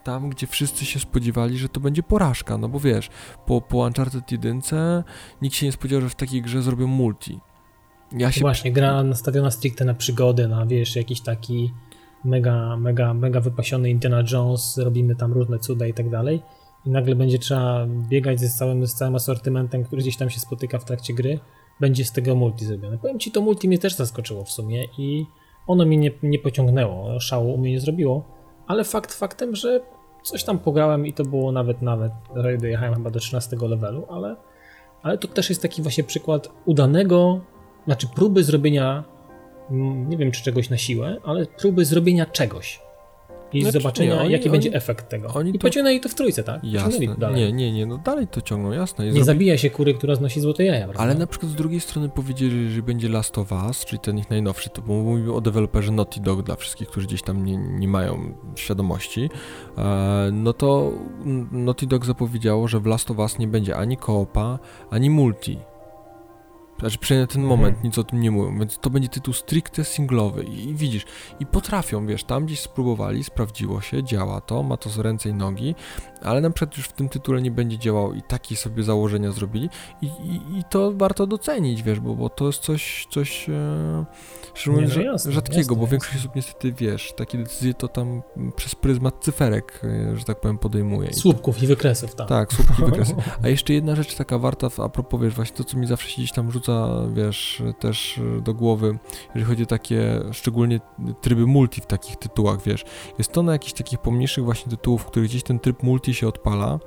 tam, gdzie wszyscy się spodziewali, że to będzie porażka, no bo wiesz, po, po Uncharted 1 nikt się nie spodziewał, że w takiej grze zrobią multi. Ja się... Właśnie, gra nastawiona stricte na przygody, na wiesz, jakiś taki mega, mega, mega wypasiony Indiana Jones, robimy tam różne cuda i tak dalej i nagle będzie trzeba biegać ze całym, z całym asortymentem, który gdzieś tam się spotyka w trakcie gry, będzie z tego multi zrobione. Powiem Ci, to multi mnie też zaskoczyło w sumie i ono mnie nie, nie pociągnęło, szału u mnie nie zrobiło, ale fakt faktem, że Coś tam pograłem i to było nawet, nawet, dojechałem chyba do 13 levelu, ale, ale to też jest taki właśnie przykład udanego, znaczy próby zrobienia, mm, nie wiem czy czegoś na siłę, ale próby zrobienia czegoś i znaczy, zobaczenia, nie, oni, jaki oni, będzie efekt tego. Oni I to... pociągnęli to w trójce, tak? Jasne. Nie, nie, nie, no dalej to ciągną, jasne. nie zrobi... zabija się kury, która znosi złote jaja, prawda? Ale na przykład z drugiej strony powiedzieli, że będzie Last of Us, czyli ten ich najnowszy, to mówił o deweloperze Naughty Dog dla wszystkich, którzy gdzieś tam nie, nie mają świadomości, e, no to Naughty Dog zapowiedziało, że w Last of Us nie będzie ani koopa, ani multi. Znaczy przynajmniej na ten mhm. moment nic o tym nie mówią, więc to będzie tytuł stricte singlowy I, i, widzisz, i potrafią, wiesz, tam gdzieś spróbowali, sprawdziło się, działa to, ma to z ręce i nogi, ale na przykład już w tym tytule nie będzie działał i takie sobie założenia zrobili i, i, i to warto docenić, wiesz, bo, bo to jest coś, coś e, mówiąc, no jasne, rzadkiego, jasne, bo jasne. większość osób niestety, wiesz, takie decyzje to tam przez pryzmat cyferek, e, że tak powiem, podejmuje. Słupków i wykresów, tak. Tak, słupków i wykresów. A jeszcze jedna rzecz taka warta, a propos, wiesz, właśnie to, co mi zawsze się gdzieś tam rzuca, wiesz, też do głowy, jeżeli chodzi o takie, szczególnie tryby multi w takich tytułach, wiesz, jest to na jakichś takich pomniejszych właśnie tytułów, w których gdzieś ten tryb multi się odpala,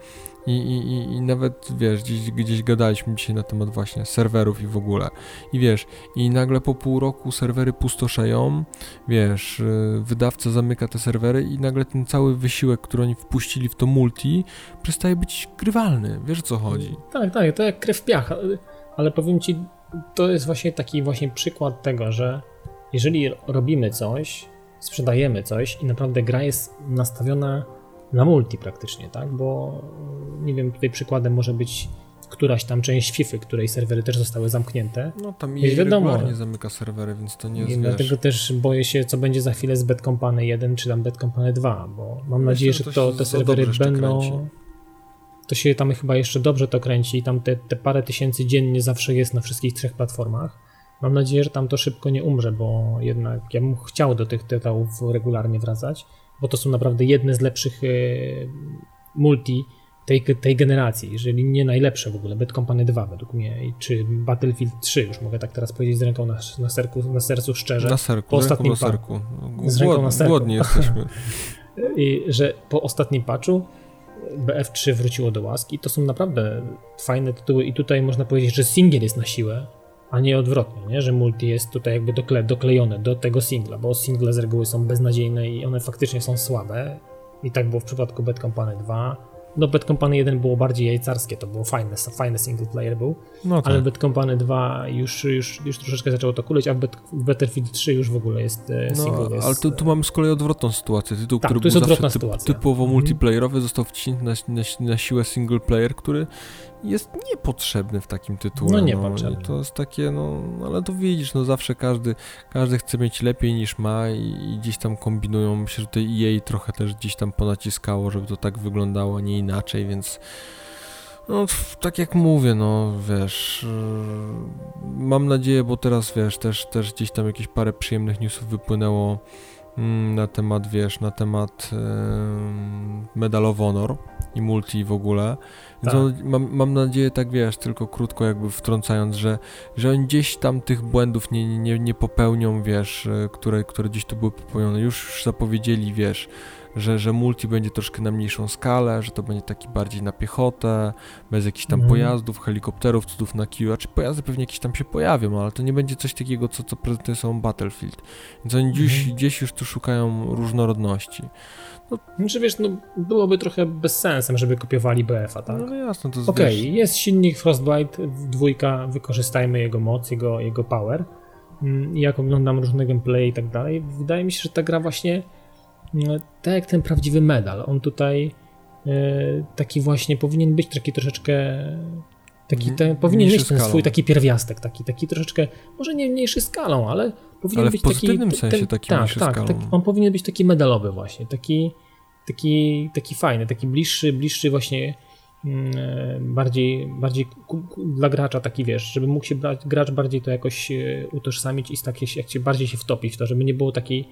i, i, I nawet, wiesz, gdzieś, gdzieś gadaliśmy dzisiaj na temat właśnie serwerów i w ogóle. I wiesz, i nagle po pół roku serwery pustoszeją, wiesz, y, wydawca zamyka te serwery i nagle ten cały wysiłek, który oni wpuścili w to multi, przestaje być grywalny. Wiesz o co chodzi? Tak, tak, to jak krew piach. Ale powiem ci, to jest właśnie taki właśnie przykład tego, że jeżeli robimy coś, sprzedajemy coś i naprawdę gra jest nastawiona na multi praktycznie, tak? Bo nie wiem, tutaj przykładem może być któraś tam część FIFA, której serwery też zostały zamknięte. No tam jej wiadomo, nie zamyka serwery, więc to nie jest, Dlatego też boję się, co będzie za chwilę z Bad Company 1 czy tam Bad Company 2, bo mam nadzieję, że to, te serwery będą... To się tam chyba jeszcze dobrze to kręci i tam te, te parę tysięcy dziennie zawsze jest na wszystkich trzech platformach. Mam nadzieję, że tam to szybko nie umrze, bo jednak ja bym chciał do tych tytułów regularnie wracać bo to są naprawdę jedne z lepszych e, multi tej, tej generacji, jeżeli nie najlepsze w ogóle, Bad Company 2 według mnie, czy Battlefield 3, już mogę tak teraz powiedzieć z ręką na, na, serku, na sercu szczerze. Na serku, po ostatnim serku. Z ręką na serku. Głodni jesteśmy. I że po ostatnim patchu BF3 wróciło do łaski. To są naprawdę fajne tytuły i tutaj można powiedzieć, że singiel jest na siłę, a nie odwrotnie, nie? że multi jest tutaj jakby dokle, doklejone do tego singla, bo single z reguły są beznadziejne i one faktycznie są słabe. I tak było w przypadku Bad Company 2. No Bad Company 1 było bardziej jajcarskie, to było fajne, fajny single player był, no tak. ale Bad Company 2 już, już, już troszeczkę zaczęło to kuleć, a w, Battlefield 3 już w ogóle jest e, no, single. No, jest, ale tu, tu mamy z kolei odwrotną sytuację. Tytuł, tak, który był zawsze typ, typowo mm. multiplayerowy, został wciśnięty na, na, na siłę single player, który jest niepotrzebny w takim tytule. No niepotrzebny. No, to jest takie, no, ale to widzisz, no zawsze każdy, każdy chce mieć lepiej niż ma i, i gdzieś tam kombinują. Myślę, że tutaj EA trochę też gdzieś tam ponaciskało, żeby to tak wyglądało, nie inaczej, więc No, tak jak mówię, no wiesz, mam nadzieję, bo teraz wiesz, też, też gdzieś tam jakieś parę przyjemnych newsów wypłynęło na temat, wiesz, na temat yy, Medal of Honor i multi w ogóle. Więc tak. on, mam, mam nadzieję, tak wiesz, tylko krótko jakby wtrącając, że, że oni gdzieś tam tych błędów nie, nie, nie popełnią, wiesz, e, które, które gdzieś tu były popełnione. Już zapowiedzieli, wiesz, że, że multi będzie troszkę na mniejszą skalę, że to będzie taki bardziej na piechotę, bez jakichś tam mm. pojazdów, helikopterów, cudów na a czy pojazdy pewnie jakieś tam się pojawią, ale to nie będzie coś takiego, co, co prezentuje sobą Battlefield. Więc oni gdzieś, mm. gdzieś już tu szukają różnorodności. No, znaczy wiesz, no byłoby trochę bez sensem, żeby kopiowali BF-a, tak? No jasno, to jest Okej, okay, jest silnik Frostbite, dwójka, wykorzystajmy jego moc, jego, jego power. Mm, jak oglądam różne gameplay i tak dalej, wydaje mi się, że ta gra właśnie tak jak ten prawdziwy medal, on tutaj e, taki właśnie powinien być taki troszeczkę taki te, powinien mieć ten swój taki pierwiastek, taki, taki troszeczkę, może nie mniejszy skalą, ale powinien ale być w pozytywnym taki, sensie taki tak, mniejszy tak, skalą. Tak, on powinien być taki medalowy właśnie, taki, taki, taki fajny, taki bliższy, bliższy właśnie mm, e, bardziej, bardziej dla gracza taki wiesz, żeby mógł się brać, gracz bardziej to jakoś e, utożsamić i tak jak się bardziej się wtopić w to, żeby nie było takiej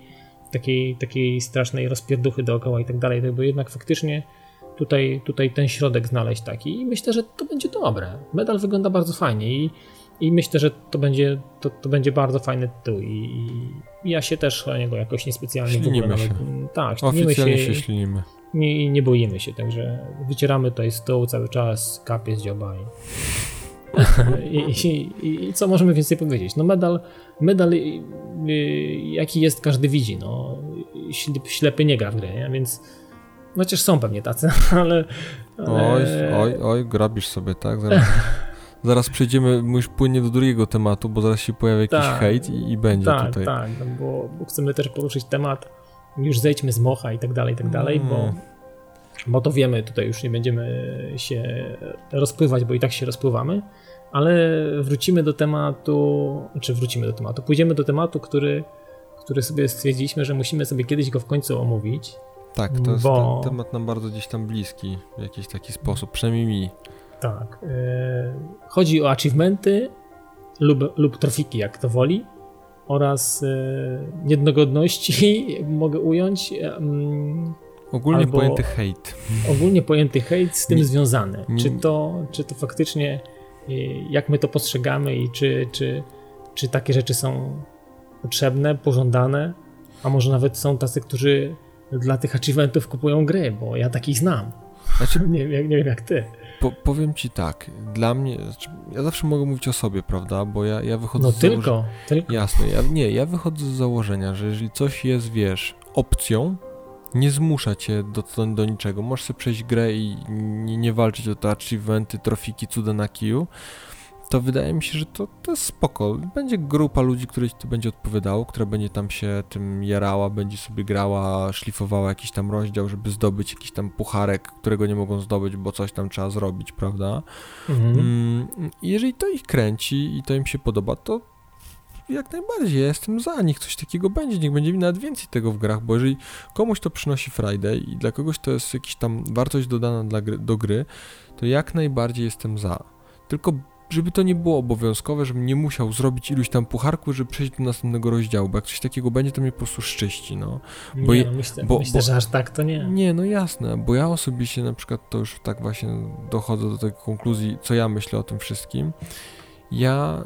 takiej, takiej strasznej rozpierduchy dookoła i tak dalej, bo jednak faktycznie tutaj, tutaj ten środek znaleźć taki i myślę, że to będzie dobre. Medal wygląda bardzo fajnie i, i myślę, że to będzie, to, to będzie bardzo fajny tytuł i, i ja się też o niego jakoś niespecjalnie ślinimy w ogóle się. nawet, tak, ślinimy się, się ślinimy. Nie, nie boimy się, także wycieramy tutaj stół cały czas, kapie z dzioba i... I, i, I, co możemy więcej powiedzieć? No medal, medal jaki jest, każdy widzi. No, ślepy nie gra w grę, nie? więc no chociaż są pewnie tacy, ale, ale... Oj, oj, oj, grabisz sobie, tak? Zaraz, zaraz przejdziemy już płynnie do drugiego tematu, bo zaraz się pojawi jakiś tak, hejt i, i będzie tak, tutaj. Tak, no bo, bo chcemy też poruszyć temat, już zejdźmy z mocha i tak dalej, i tak dalej, mm. bo bo to wiemy, tutaj już nie będziemy się rozpływać, bo i tak się rozpływamy, ale wrócimy do tematu, czy wrócimy do tematu, pójdziemy do tematu, który, który sobie stwierdziliśmy, że musimy sobie kiedyś go w końcu omówić. Tak, to jest bo... ten temat nam bardzo gdzieś tam bliski w jakiś taki sposób, przynajmniej mi. Tak. Yy, chodzi o achievementy lub, lub trofiki, jak to woli, oraz yy, niedogodności, mogę ująć. Yy, Ogólnie Albo pojęty hejt. Ogólnie pojęty hejt z tym nie, związany. Czy, to, czy to faktycznie, y, jak my to postrzegamy i czy, czy, czy takie rzeczy są potrzebne, pożądane, a może nawet są tacy, którzy dla tych achievementów kupują gry, bo ja takich znam. Znaczy, nie, nie, nie wiem jak ty. Po, powiem ci tak, dla mnie, znaczy, ja zawsze mogę mówić o sobie, prawda, bo ja, ja wychodzę no z tylko, tylko. Jasne, ja, nie, ja wychodzę z założenia, że jeżeli coś jest, wiesz, opcją, nie zmusza cię do, do, niczego. Możesz sobie przejść grę i nie, nie walczyć o te achievementy, trofiki, cuda na kiju. To wydaje mi się, że to, to jest spoko. Będzie grupa ludzi, której to będzie odpowiadało, która będzie tam się tym jarała, będzie sobie grała, szlifowała jakiś tam rozdział, żeby zdobyć jakiś tam pucharek, którego nie mogą zdobyć, bo coś tam trzeba zrobić, prawda? Mhm. Mm, jeżeli to ich kręci i to im się podoba, to jak najbardziej, ja jestem za, niech coś takiego będzie, niech będzie nawet więcej tego w grach, bo jeżeli komuś to przynosi Friday i dla kogoś to jest jakaś tam wartość dodana dla gry, do gry, to jak najbardziej jestem za. Tylko żeby to nie było obowiązkowe, żebym nie musiał zrobić iluś tam pucharku, żeby przejść do następnego rozdziału, bo jak coś takiego będzie, to mnie po prostu szczyści, no. Bo nie, no myślę, bo, myślę bo, że aż tak to nie. Nie, no jasne, bo ja osobiście na przykład to już tak właśnie dochodzę do tej konkluzji, co ja myślę o tym wszystkim. Ja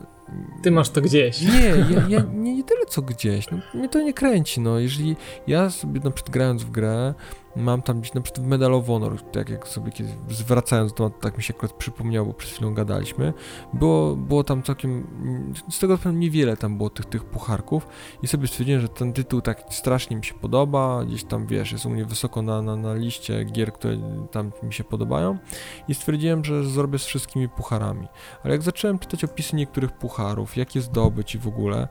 ty masz to gdzieś. Nie, ja, ja nie, nie tyle co gdzieś. No, mnie to nie kręci. No. Jeżeli ja sobie na przykład grając w grę, mam tam gdzieś na przykład Medal of Honor, tak jak sobie kiedyś zwracając do tematu, tak mi się akurat przypomniało, bo przed chwilą gadaliśmy, było, było tam całkiem, z tego powiem niewiele tam było tych, tych pucharków i sobie stwierdziłem, że ten tytuł tak strasznie mi się podoba, gdzieś tam wiesz, jest u mnie wysoko na, na, na liście gier, które tam mi się podobają i stwierdziłem, że zrobię z wszystkimi pucharami. Ale jak zacząłem czytać opisy niektórych pucharów, jak je zdobyć i w ogóle,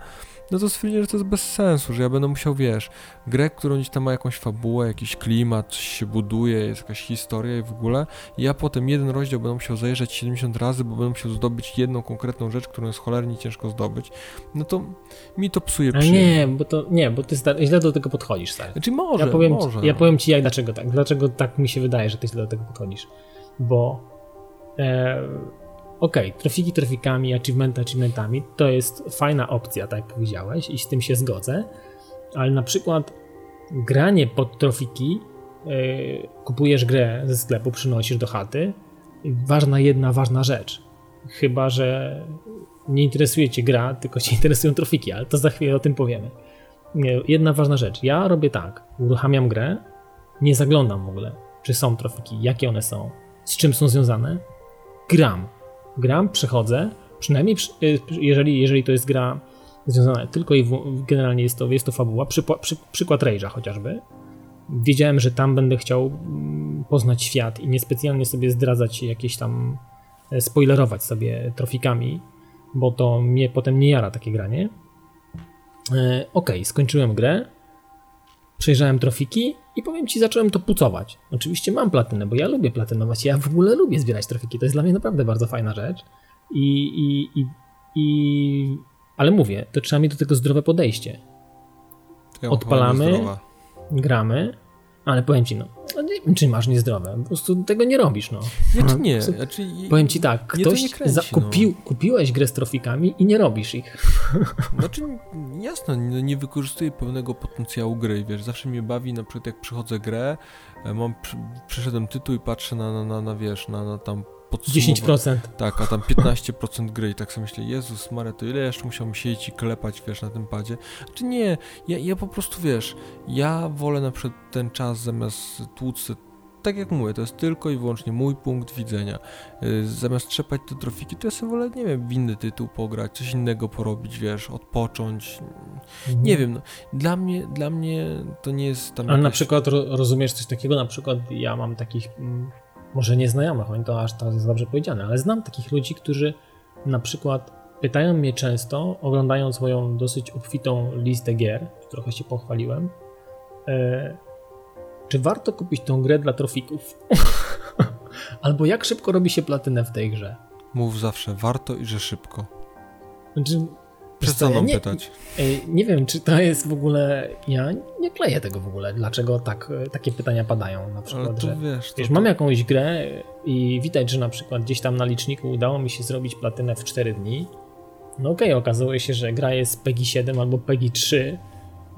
no to stwierdziłem, że to jest bez sensu, że ja będę musiał, wiesz, grę, którą gdzieś tam ma jakąś fabułę, jakiś klimat, się buduje, jest jakaś historia i w ogóle, i ja potem jeden rozdział będę musiał zajeżdżać 70 razy, bo będę musiał zdobyć jedną konkretną rzecz, którą jest cholernie ciężko zdobyć, no to mi to psuje przyjemność. Nie, bo to, nie, bo ty źle do tego podchodzisz, stary. Znaczy może, ja powiem, może. Ja powiem ci jak, dlaczego tak, dlaczego tak mi się wydaje, że ty źle do tego podchodzisz, bo E, ok, trofiki trofikami, achievementy achievementami to jest fajna opcja, tak jak powiedziałeś, i z tym się zgodzę, ale na przykład granie pod trofiki, yy, kupujesz grę ze sklepu, przynosisz do chaty, ważna jedna ważna rzecz. Chyba, że nie interesuje cię gra, tylko cię interesują trofiki, ale to za chwilę o tym powiemy. Jedna ważna rzecz. Ja robię tak, uruchamiam grę, nie zaglądam w ogóle, czy są trofiki, jakie one są, z czym są związane. Gram. Gram, przechodzę, przynajmniej y, jeżeli, jeżeli to jest gra związana tylko i generalnie jest to, jest to fabuła, przy, przy, przykład Rage'a chociażby. Wiedziałem, że tam będę chciał mm, poznać świat i niespecjalnie sobie zdradzać jakieś tam, e, spoilerować sobie trofikami, bo to mnie potem nie jara takie granie. E, ok, skończyłem grę, przejrzałem trofiki i powiem ci, zacząłem to pucować. Oczywiście mam platynę, bo ja lubię platynować, ja w ogóle lubię zbierać trofiki, to jest dla mnie naprawdę bardzo fajna rzecz. I, i, i, i ale mówię, to trzeba mieć do tego zdrowe podejście. Odpalamy, gramy, ale powiem ci, no, no, nie wiem, czy masz niezdrowe, po prostu tego nie robisz, no. Znaczy nie, znaczy, powiem ci tak, ktoś kręci, za, kupił, no. kupiłeś grę z trofikami i nie robisz ich. Znaczy, jasno, nie, nie wykorzystuję pełnego potencjału gry, wiesz, zawsze mnie bawi, na przykład jak przychodzę grę, e, mam, przeszedłem tytuł i patrzę na, na, na, na wiesz, na, na tam podsumować. 10%. Tak, a tam 15% gry i tak sobie myślę, Jezus Maria, to ile jeszcze musiałbym siedzieć i klepać, wiesz, na tym padzie? Czy nie, ja, ja po prostu, wiesz, ja wolę na przykład ten czas zamiast tłuc tak jak mówię, to jest tylko i wyłącznie mój punkt widzenia. Yy, zamiast trzepać te trofiki, to ja sobie wolę, nie wiem, w inny tytuł pograć, coś innego porobić, wiesz, odpocząć. Mhm. Nie wiem, no, dla mnie, dla mnie to nie jest tam... Ale jakaś... na przykład rozumiesz coś takiego, na przykład ja mam takich mm, może nieznajomych, oni to aż tak jest dobrze powiedziane, ale znam takich ludzi, którzy na przykład pytają mnie często, oglądając moją dosyć obfitą listę gier, trochę się pochwaliłem, e, czy warto kupić tą grę dla trofików? Albo jak szybko robi się platynę w tej grze? Mów zawsze warto i że szybko. Znaczy, Przestaną nie, pytać. Nie wiem, czy to jest w ogóle. Ja nie kleję tego w ogóle. Dlaczego tak, takie pytania padają? Na przykład, że wiesz, wiesz mam jakąś grę i widać, że na przykład gdzieś tam na liczniku udało mi się zrobić platynę w 4 dni. No okej, okay, okazuje się, że gra jest PEGI 7 albo PEGI 3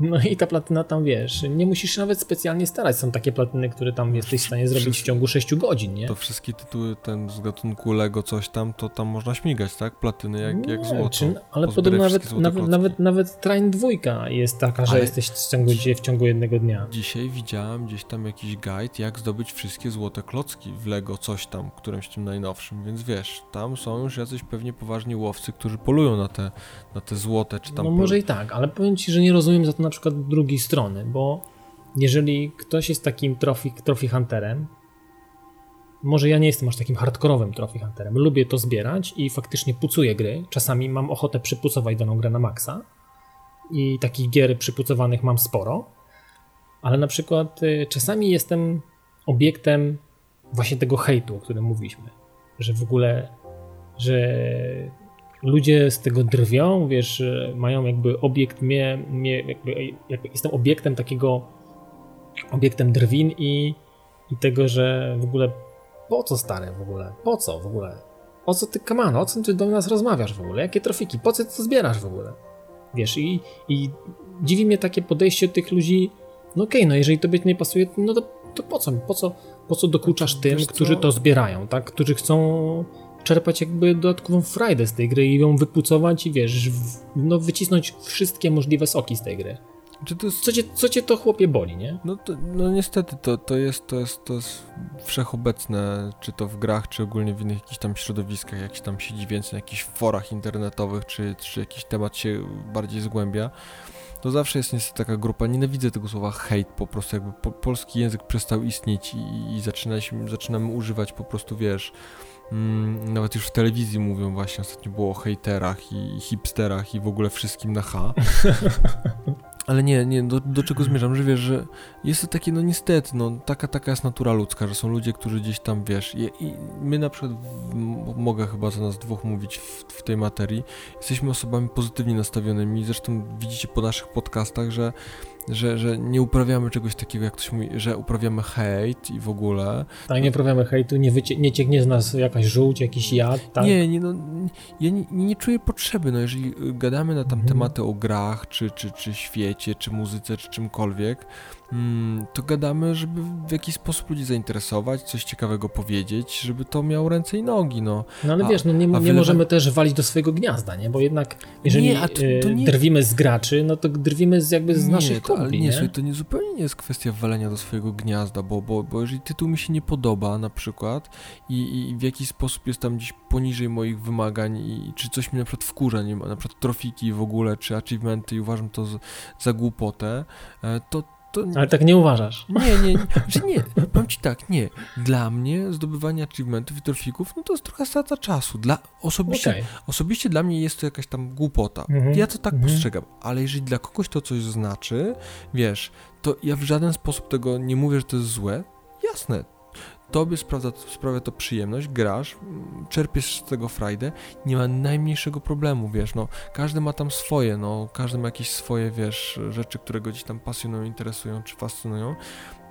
no i ta platyna tam, wiesz, nie musisz nawet specjalnie starać. Są takie platyny, które tam jesteś w stanie zrobić w ciągu 6 godzin, nie? To wszystkie tytuły ten z gatunku Lego coś tam, to tam można śmigać, tak? Platyny jak, jak złoto. Czy, ale podobno nawet, nawet, nawet, nawet Train 2 jest taka, że ale jesteś w ciągu, w ciągu jednego dnia. Dzisiaj widziałem gdzieś tam jakiś guide, jak zdobyć wszystkie złote klocki w Lego coś tam, którymś tym najnowszym, więc wiesz, tam są już jacyś pewnie poważni łowcy, którzy polują na te, na te złote, czy tam... No może i tak, ale powiem Ci, że nie rozumiem za to na przykład drugiej strony, bo jeżeli ktoś jest takim trophy, trophy hunterem, może ja nie jestem aż takim hardkorowym trophy hunterem, lubię to zbierać i faktycznie pucuję gry, czasami mam ochotę przypucować daną grę na maksa i takich gier przypucowanych mam sporo, ale na przykład y, czasami jestem obiektem właśnie tego hejtu, o którym mówiliśmy, że w ogóle, że ludzie z tego drwią, wiesz, mają jakby obiekt mnie, mnie jakby, jakby jestem obiektem takiego, obiektem drwin i, i tego, że w ogóle po co stare w ogóle, po co w ogóle, o co ty kamano, o co ty do nas rozmawiasz w ogóle, jakie trofiki, po co ty to zbierasz w ogóle, wiesz, i, i dziwi mnie takie podejście tych ludzi, no okej, okay, no jeżeli tobie nie pasuje, no to, to po co, po co, po co dokuczasz tym, którzy to zbierają, tak, którzy chcą czerpać jakby dodatkową frajdę z tej gry i ją wypucować i wiesz, no wycisnąć wszystkie możliwe soki z tej gry. Jest... Co, cię, co cię to chłopie boli, nie? No, to, no niestety, to, to, jest, to, jest, to jest wszechobecne, czy to w grach, czy ogólnie w innych jakichś tam środowiskach, jak się tam siedzi więcej na jakichś forach internetowych, czy, czy jakiś temat się bardziej zgłębia, to zawsze jest niestety taka grupa, nienawidzę tego słowa hate, po prostu jakby po, polski język przestał istnieć i, i zaczynaliśmy, zaczynamy używać po prostu, wiesz, Mm, nawet już w telewizji mówią właśnie, ostatnio było o hejterach i hipsterach i w ogóle wszystkim na H. Ale nie, nie, do, do czego zmierzam, że wiesz, że jest to takie, no niestety, no taka, taka jest natura ludzka, że są ludzie, którzy gdzieś tam, wiesz, i, i my na przykład, w, mogę chyba za nas dwóch mówić w, w, tej materii, jesteśmy osobami pozytywnie nastawionymi, zresztą widzicie po naszych podcastach, że że, że nie uprawiamy czegoś takiego, jak ktoś mówi, że uprawiamy hejt i w ogóle. Tak, nie uprawiamy hejtu, nie, wycie- nie cieknie z nas jakaś żółć, jakiś jad, tak? Nie, nie, no, ja nie, nie czuję potrzeby, no jeżeli gadamy na tam mhm. tematy o grach, czy, czy, czy świecie, czy muzyce, czy czymkolwiek, to gadamy, żeby w jakiś sposób ludzi zainteresować, coś ciekawego powiedzieć, żeby to miało ręce i nogi, no. No ale a, wiesz, no nie, nie możemy też walić do swojego gniazda, nie? Bo jednak jeżeli nie, to, to nie... drwimy z graczy, no to drwimy z, jakby z nie, naszych to, kumpli, nie? nie? to nie zupełnie nie jest kwestia walenia do swojego gniazda, bo, bo, bo jeżeli tytuł mi się nie podoba na przykład i, i w jakiś sposób jest tam gdzieś poniżej moich wymagań i czy coś mi na przykład wkurza, nie ma na przykład trofiki w ogóle, czy achievementy i uważam to za, za głupotę, e, to, to... Ale tak nie uważasz. Nie, nie, nie, że nie, powiem ci tak, nie. Dla mnie zdobywanie achievementów i trofików, no to jest trochę strata czasu. Dla, osobiście, okay. osobiście dla mnie jest to jakaś tam głupota. Mhm. Ja to tak mhm. postrzegam. Ale jeżeli dla kogoś to coś znaczy, wiesz, to ja w żaden sposób tego nie mówię, że to jest złe. Jasne, tobie sprawia, sprawia to przyjemność, grasz, czerpiesz z tego frajdę, nie ma najmniejszego problemu, wiesz, no, każdy ma tam swoje, no, każdy ma jakieś swoje, wiesz, rzeczy, które go gdzieś tam pasjonują, interesują czy fascynują,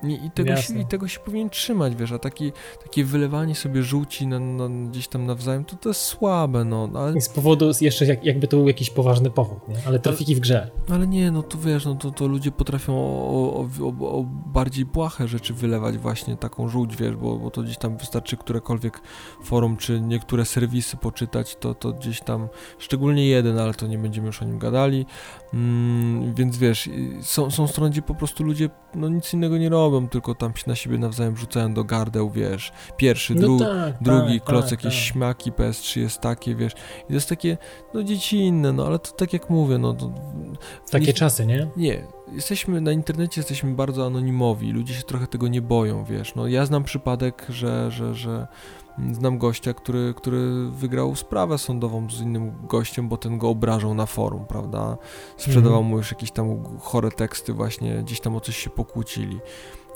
i, i, tego się, I tego się powinien trzymać, wiesz, a taki, takie wylewanie sobie żółci na, na, gdzieś tam nawzajem, to to jest słabe, no. Ale... I z powodu, jeszcze jak, jakby to był jakiś poważny powód, nie? Ale trafiki w grze. Ale nie, no to wiesz, no to, to ludzie potrafią o, o, o, o bardziej błahe rzeczy wylewać właśnie taką żółć, wiesz, bo, bo to gdzieś tam wystarczy którekolwiek forum, czy niektóre serwisy poczytać, to, to gdzieś tam, szczególnie jeden, ale to nie będziemy już o nim gadali, mm, więc wiesz, są, są strony, gdzie po prostu ludzie, no nic innego nie robią, robią, tylko tam się na siebie nawzajem rzucają do gardeł, wiesz, pierwszy, dru no tak, drugi, tak, kloc, tak, jakieś tak. śmiaki, PS3 jest takie, wiesz, i to jest takie, no dziecinne, no ale to tak jak mówię, no to... Takie nie, czasy, nie? Nie, jesteśmy na internecie, jesteśmy bardzo anonimowi, ludzie się trochę tego nie boją, wiesz, no ja znam przypadek, że, że, że znam gościa, który, który wygrał sprawę sądową z innym gościem, bo ten go obrażał na forum, prawda? Sprzedawał mm. mu już jakieś tam chore teksty, właśnie gdzieś tam o coś się pokłócili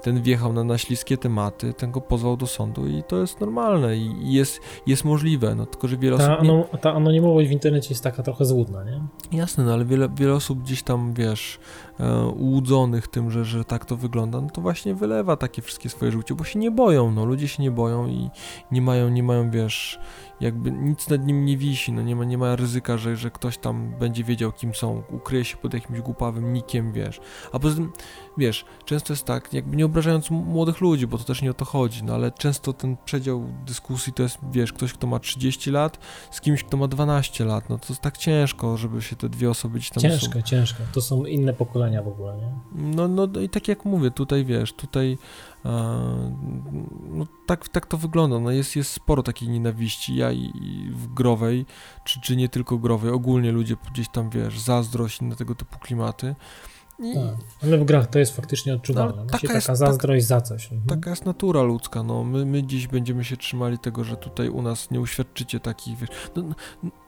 ten wjechał na, na śliskie tematy, ten go pozwał do sądu i to jest normalne i, jest, jest możliwe, no tylko, że wiele ta osób... Nie... Ta anonimowość w internecie jest taka trochę złudna, nie? Jasne, no ale wiele, wiele osób gdzieś tam, wiesz, e, ułudzonych tym, że, że tak to wygląda, no to właśnie wylewa takie wszystkie swoje żółcie, bo się nie boją, no ludzie się nie boją i nie mają, nie mają, wiesz, jakby nic nad nim nie wisi, no nie ma, nie ma ryzyka, że, że ktoś tam będzie wiedział kim są, ukryje się pod jakimś głupawym nikiem, wiesz. A poza tym, wiesz, często jest tak, jakby nie obrażając młodych ludzi, bo to też nie o to chodzi, no ale często ten przedział dyskusji to jest, wiesz, ktoś, kto ma 30 lat z kimś, kto ma 12 lat, no to jest tak ciężko, żeby się te dwie osoby gdzieś tam... Ciężko, są... ciężko, to są inne pokolenia w ogóle, nie? No, no i tak jak mówię, tutaj, wiesz, tutaj no, tak, tak to wygląda. No jest, jest sporo takiej nienawiści. Ja i, i w growej, czy, czy nie tylko growej, ogólnie ludzie gdzieś tam, wiesz, zazdrość, inne tego typu klimaty. I... Tak, ale w grach to jest faktycznie odczuwalne. No, taka, jest, taka zazdrość tak, za coś. Mhm. Taka jest natura ludzka. No. My, my dziś będziemy się trzymali tego, że tutaj u nas nie uświadczycie takich, wiesz, no,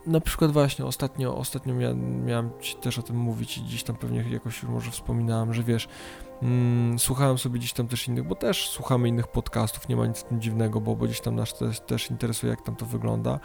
na przykład właśnie ostatnio, ostatnio miałem, miałem ci też o tym mówić i dziś tam pewnie jakoś już może wspominałem, że wiesz, Mm, słuchałem sobie gdzieś tam też innych, bo też słuchamy innych podcastów, nie ma nic w tym dziwnego, bo, bo gdzieś tam nas też, też interesuje, jak tam to wygląda.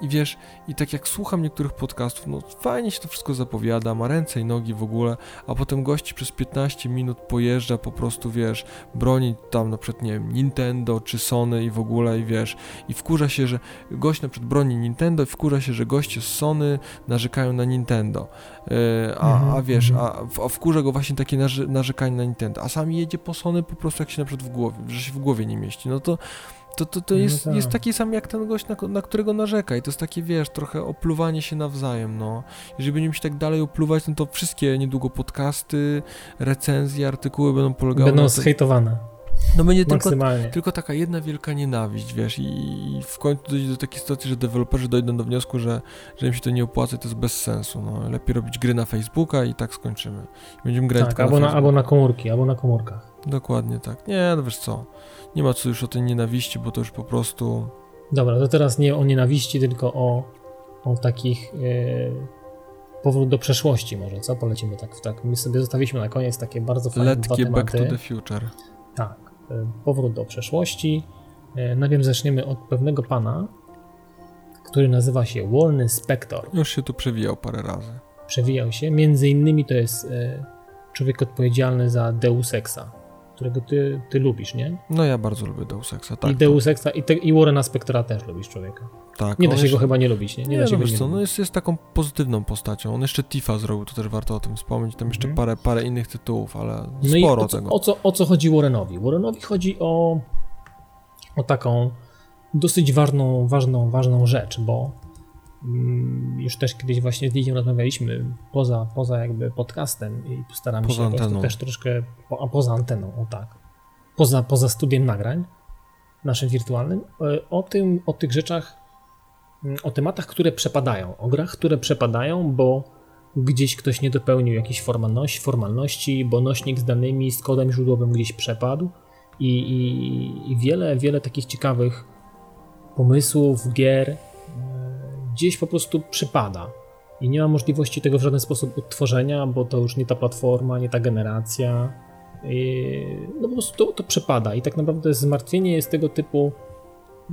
I wiesz, i tak jak słucham niektórych podcastów, no fajnie się to wszystko zapowiada, ma ręce i nogi w ogóle, a potem gości przez 15 minut pojeżdża po prostu, wiesz, broni tam na przykład, nie wiem, Nintendo czy Sony i w ogóle, i wiesz, i wkurza się, że gość na przykład broni Nintendo i wkurza się, że goście z Sony narzekają na Nintendo, yy, a, a mhm, wiesz, mhm. a, a wkurza go właśnie takie narzekanie na Nintendo, a sam jedzie po Sony po prostu jak się na przykład w głowie, że się w głowie nie mieści, no to to, to, to jest, no tak. jest taki sam jak ten gość, na, na, którego narzeka i to jest takie, wiesz, trochę opluwanie się nawzajem, no. Jeżeli będziemy się tak dalej opluwać, no to wszystkie niedługo podcasty, recenzje, artykuły będą polegały będą na Będą zhejtowane. No będzie tylko, tylko taka jedna wielka nienawiść, wiesz, i w końcu dojdzie do takiej sytuacji, że deweloperzy dojdą do wniosku, że, że im się to nie opłaca, to jest bez sensu, no. Lepiej robić gry na Facebooka i tak skończymy. Będziemy grać tak, albo na, na albo na komórki, albo na komórkach. Dokładnie tak. Nie, no wiesz co, nie ma co już o tej nienawiści, bo to już po prostu... Dobra, to teraz nie o nienawiści, tylko o, o takich... Yy, powrót do przeszłości może, co? Polecimy tak, tak. My sobie zostawiliśmy na koniec takie bardzo fajne Letkie back to the future. Tak, yy, powrót do przeszłości. Yy, najpierw zaczniemy od pewnego pana, który nazywa się Wolny Spector. Już się tu przewijał parę razy. Przewijał się, między innymi to jest człowiek odpowiedzialny za Deus Exa, którego ty, ty lubisz, nie? No ja bardzo lubię Deus Exa, tak. I Deus Exa i, te, i Warrena Spectora też lubisz człowieka. Tak. Nie da się jeszcze... go chyba nie lubić, nie? Nie, nie da się no, go nie co, no jest, jest taką pozytywną postacią. On jeszcze Tifa zrobił, to też warto o tym wspomnieć. Tam jeszcze mhm. parę, parę innych tytułów, ale no sporo o co, tego. O co, o co chodzi Warrenowi? Warrenowi chodzi o, o taką dosyć ważną, ważną, ważną rzecz, bo już też kiedyś właśnie z Lidią rozmawialiśmy poza, poza jakby podcastem i postaramy poza się anteną. też troszkę, a poza anteną, o tak, poza, poza studiem nagrań naszym wirtualnym, e, o tym, o tych rzeczach, mm, o tematach, które przepadają, o grach, które przepadają, bo gdzieś ktoś nie dopełnił jakiejś formalności, formalności bo nośnik z danymi, z kodem źródłowym gdzieś przepadł i, i, i wiele, wiele takich ciekawych pomysłów, gier gdzieś po prostu przypada. I nie ma możliwości tego w żaden sposób odtworzenia, bo to już nie ta platforma, nie ta generacja. No po prostu to, to przepada i tak naprawdę zmartwienie jest tego typu,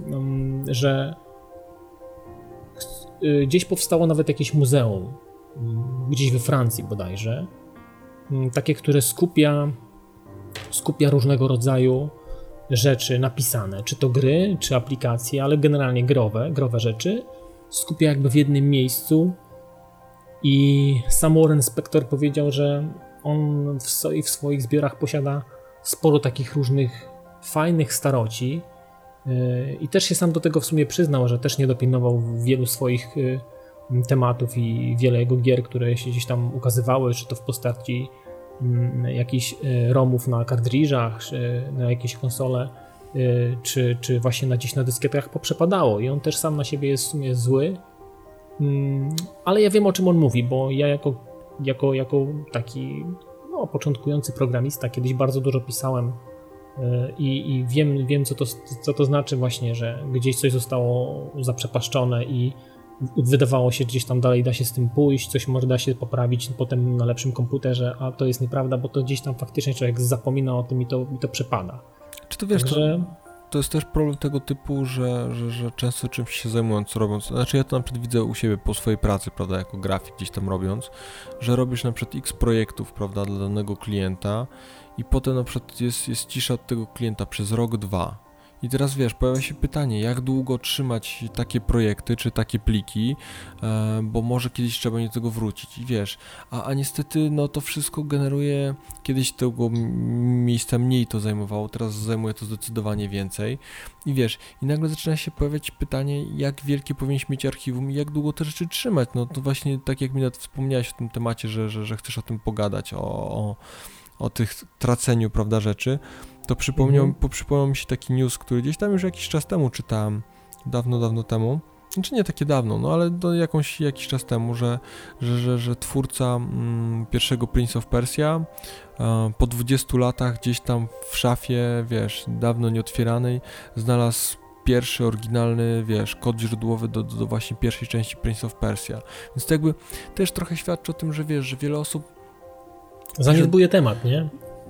mm, że y, gdzieś powstało nawet jakieś muzeum, mm, gdzieś we Francji bodajże, mm, takie, które skupia, skupia różnego rodzaju rzeczy napisane, czy to gry, czy aplikacje, ale generalnie growe, growe rzeczy, skupia jakby w jednym miejscu i sam Warren Spector powiedział, że on w, swoich, w swoich zbiorach posiada sporo takich różnych fajnych staroci yy, i też się sam do tego w sumie przyznał, że też nie dopilnował wielu swoich yy, tematów i wiele jego gier, które się gdzieś tam ukazywały, czy to w postaci Mm, jakichś e, romów na kartridżach, na jakieś konsole, czy, czy właśnie na gdzieś na dyskietach poprzepadało i on też sam na siebie jest w sumie zły, mm, ale ja wiem o czym on mówi, bo ja jako, jako, jako taki no, początkujący programista kiedyś bardzo dużo pisałem e, i, i wiem, wiem co, to, co to znaczy właśnie, że gdzieś coś zostało zaprzepaszczone i wydawało się gdzieś tam dalej da się z tym pójść, coś może da się poprawić potem na lepszym komputerze, a to jest nieprawda, bo to gdzieś tam faktycznie człowiek zapomina o tym i to, i to przepada. Czy to wiesz, Także... to, to jest też problem tego typu, że, że, że często czymś się zajmując, robiąc, znaczy ja to na przykład widzę u siebie po swojej pracy, prawda, jako grafik gdzieś tam robiąc, że robisz na przykład x projektów, prawda, dla danego klienta i potem na przykład jest, jest cisza od tego klienta przez rok, dwa, i teraz wiesz, pojawia się pytanie, jak długo trzymać takie projekty czy takie pliki, e, bo może kiedyś trzeba do tego wrócić. I wiesz, a, a niestety no to wszystko generuje, kiedyś tego miejsca mniej to zajmowało, teraz zajmuje to zdecydowanie więcej. I wiesz, i nagle zaczyna się pojawiać pytanie, jak wielkie powinniśmy mieć archiwum i jak długo te rzeczy trzymać. No to właśnie tak jak mi nawet wspomniałeś o tym temacie, że, że, że chcesz o tym pogadać, o, o, o tych traceniu, prawda, rzeczy to przypomniał, mhm. przypomniał mi się taki news, który gdzieś tam już jakiś czas temu czytałem, dawno, dawno temu, znaczy nie takie dawno, no ale do jakąś, jakiś czas temu, że, że, że, że twórca mm, pierwszego Prince of Persia e, po 20 latach gdzieś tam w szafie, wiesz, dawno nieotwieranej, znalazł pierwszy oryginalny, wiesz, kod źródłowy do, do, do właśnie pierwszej części Prince of Persia. Więc to jakby też trochę świadczy o tym, że wiesz, że wiele osób Zaniedbuje że, temat, nie?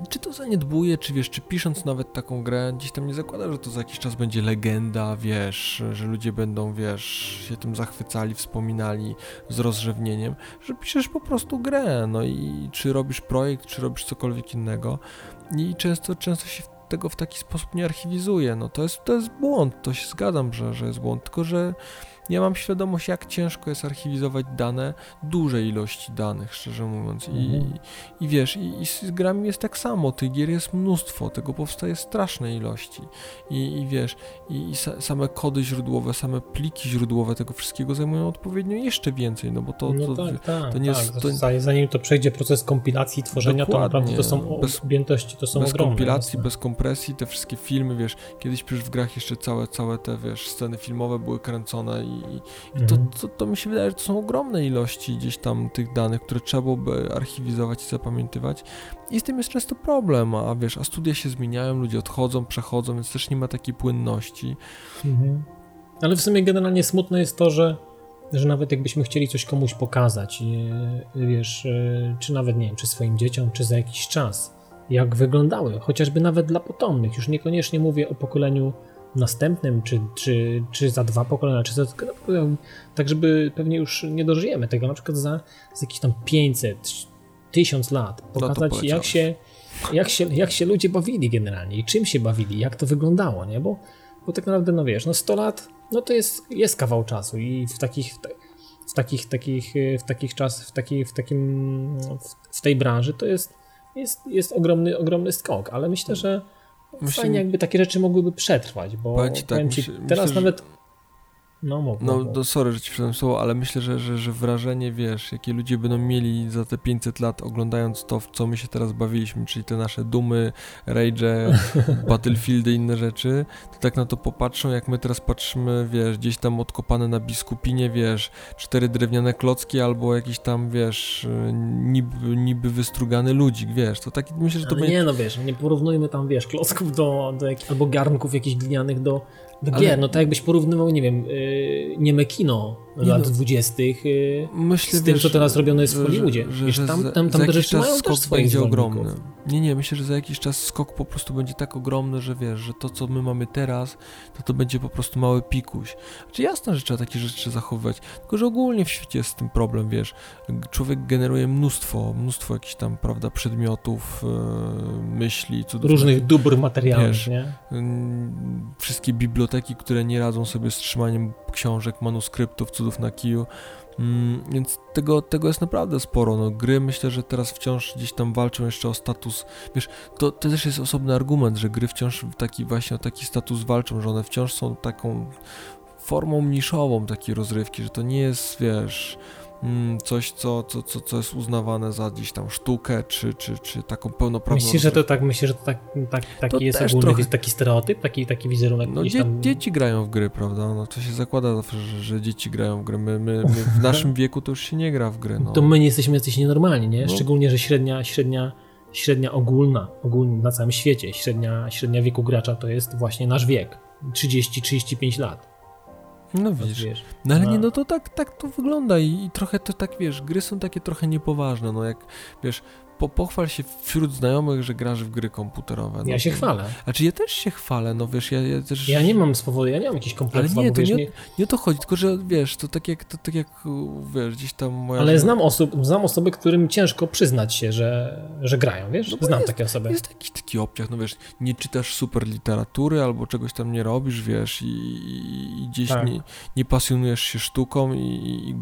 czy to zaniedbuje, czy wiesz, czy pisząc nawet taką grę, gdzieś tam nie zakłada, że to za jakiś czas będzie legenda, wiesz, że ludzie będą, wiesz, się tym zachwycali, wspominali z rozrzewnieniem, że piszesz po prostu grę, no i czy robisz projekt, czy robisz cokolwiek innego i często, często się tego w taki sposób nie archiwizuje, no to jest, to jest błąd, to się zgadzam, że, że jest błąd, tylko że ja mam świadomość, jak ciężko jest archiwizować dane, duże ilości danych, szczerze mówiąc. I, mhm. i, i wiesz, i, i, z grami jest tak samo, tych gier jest mnóstwo, tego powstaje straszne ilości. I, i wiesz, i, same kody źródłowe, same pliki źródłowe tego wszystkiego zajmują odpowiednio jeszcze więcej, no bo to, no to, tak, tak, to nie tak, jest... To... Zanim to przejdzie proces kompilacji, tworzenia, to naprawdę to są bez, objętości, to są bez ogromne. Bez kompilacji, bez kompresji, te wszystkie filmy, wiesz, kiedyś przecież w grach jeszcze całe, całe te, wiesz, sceny filmowe były kręcone i i, i to, mhm. to, to, mi się wydaje, że to są ogromne ilości gdzieś tam tych danych, które trzeba byłoby archiwizować i zapamiętywać. I z tym jest często problem, a wiesz, a studia się zmieniają, ludzie odchodzą, przechodzą, więc też nie ma takiej płynności. Mhm. Ale w sumie generalnie smutne jest to, że że nawet jakbyśmy chcieli coś komuś pokazać, wiesz, e, czy nawet, nie wiem, czy swoim dzieciom, czy za jakiś czas, jak wyglądały, chociażby nawet dla potomnych, już niekoniecznie mówię o pokoleniu następnym, czy, czy, czy za dwa pokolenia, czy za. Tak, żeby pewnie już nie dożyjemy tego, na przykład za, za jakieś tam 500, tysiąc lat, no pokazać no jak, się, jak, się, jak się ludzie bawili generalnie i czym się bawili, jak to wyglądało, nie? Bo, bo tak naprawdę, no wiesz, no 100 lat, no to jest, jest kawał czasu i w takich, w takich, takich, w takich czas, w, taki, w takim, w, w tej branży to jest, jest, jest ogromny, ogromny skok, ale myślę, że Myślę, fajnie jakby takie rzeczy mogłyby przetrwać, bo powiem ci, tak, ci myślę, teraz myślę, nawet no, mów, no, no sorry, że ci przydam słowo, ale myślę, że, że, że wrażenie, wiesz, jakie ludzie będą mieli za te 500 lat oglądając to, w co my się teraz bawiliśmy, czyli te nasze dumy, rage, battlefieldy i inne rzeczy, to tak na to popatrzą, jak my teraz patrzymy, wiesz, gdzieś tam odkopane na biskupinie, wiesz, cztery drewniane klocki albo jakiś tam, wiesz, niby, niby wystrugany ludzik, wiesz, to tak myślę, że to ale będzie... nie, no wiesz, nie porównujmy tam, wiesz, klocków do, do albo garnków jakichś glinianych do do gier, Ale... no tak jakbyś porównywał, nie wiem, yy, nieme kino lat no. dwudziestych yy, z tym, wiesz, co teraz robione jest w Hollywoodzie. Że, wiesz, tam, tam, tam te rzeczy mają skok też będzie ogromny. Nie, nie, myślę, że za jakiś czas skok po prostu będzie tak ogromny, że wiesz, że to, co my mamy teraz, to to będzie po prostu mały pikuś. Znaczy jasne, że trzeba takie rzeczy zachowywać, tylko że ogólnie w świecie jest z tym problem, wiesz. Człowiek generuje mnóstwo, mnóstwo jakichś tam, prawda, przedmiotów, yy, myśli, cudów. Różnych dóbr wiesz, nie? Yy, wszystkie biblioteki, które nie radzą sobie z trzymaniem książek, manuskryptów, cudów na kiju, Mm, więc tego, tego jest naprawdę sporo. No, gry myślę, że teraz wciąż gdzieś tam walczą jeszcze o status. Wiesz, to, to też jest osobny argument, że gry wciąż taki właśnie o taki status walczą, że one wciąż są taką formą niszową takiej rozrywki, że to nie jest, wiesz, coś, co, co, co, co jest uznawane za gdzieś tam sztukę, czy, czy, czy taką pełnoprawną... Myślisz, że to tak, myślę, że to tak, tak, taki to jest ogólny trochę... taki stereotyp, taki, taki wizerunek? No dzie tam... dzieci grają w gry, prawda? No to się zakłada zawsze, że, że dzieci grają w gry. My, my, my w naszym wieku to już się nie gra w gry. No. To my nie jesteśmy jacyś nienormalni, nie? No. Szczególnie, że średnia, średnia, średnia ogólna, ogólna na całym świecie, średnia, średnia wieku gracza to jest właśnie nasz wiek. 30-35 lat. No widzisz. Wiesz, no ale no. nie, no to tak, tak to wygląda i, i, trochę to tak, wiesz, gry są takie trochę niepoważne, no jak, wiesz, po, pochwal się wśród znajomych, że grasz w gry komputerowe. No, ja się chwalę. Znaczy ja też się chwalę, no wiesz, ja, ja też... Ja nie mam swobody, ja nie mam jakichś kompleksów. Ale nie, to wiesz, nie, nie o to chodzi, tylko że wiesz, to tak jak, to tak jak wiesz, gdzieś tam moja... Ale znam, osób, znam osoby, którym ciężko przyznać się, że, że grają, wiesz? No znam jest, takie osoby. Jest jakiś taki obciach, no wiesz, nie czytasz super literatury albo czegoś tam nie robisz, wiesz, i, i gdzieś tak. nie, nie pasjonujesz się sztuką i,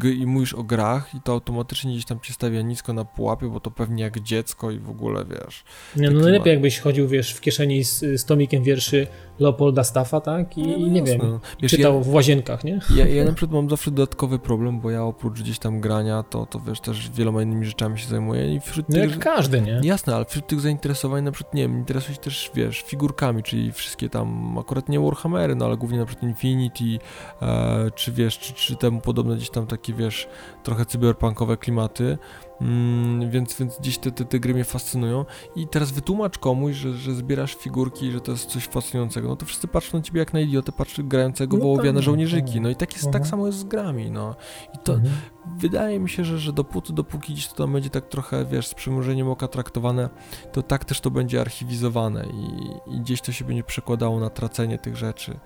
i, i mówisz o grach i to automatycznie gdzieś tam cię stawia nisko na pułapie, bo to pewnie jak dziecko i w ogóle wiesz. Nie, no najlepiej jakbyś chodził, wiesz, w kieszeni z, z tomikiem wierszy Leopolda Staffa, tak? I no, no nie wiem, wiesz, czytał ja, w łazienkach, nie? Ja, ja na przykład mam zawsze dodatkowy problem, bo ja oprócz gdzieś tam grania, to, to wiesz, też wieloma innymi rzeczami się zajmuję i wśród no tych... jak każdy, nie? Jasne, ale wśród tych zainteresowań na przykład, nie wiem, interesuję się też, wiesz, figurkami, czyli wszystkie tam, akurat nie Warhammery, no ale głównie na przykład Infinity, e, czy wiesz, czy, czy temu podobne gdzieś tam takie, wiesz, trochę cyberpunkowe klimaty, Mm, więc, więc gdzieś te, te, te gry mnie fascynują. I teraz wytłumacz komuś, że, że zbierasz figurki, że to jest coś fascynującego. No to wszyscy patrzą na ciebie jak na idiotę, patrzą grającego no wołowiane tak, żołnierzyki. Tak. No i tak, jest, tak mhm. samo jest z grami. No. I to mhm. Wydaje mi się, że, że dopóty, dopóki gdzieś to tam będzie tak trochę, wiesz, z przymrużeniem oka traktowane, to tak też to będzie archiwizowane i, i gdzieś to się będzie przekładało na tracenie tych rzeczy.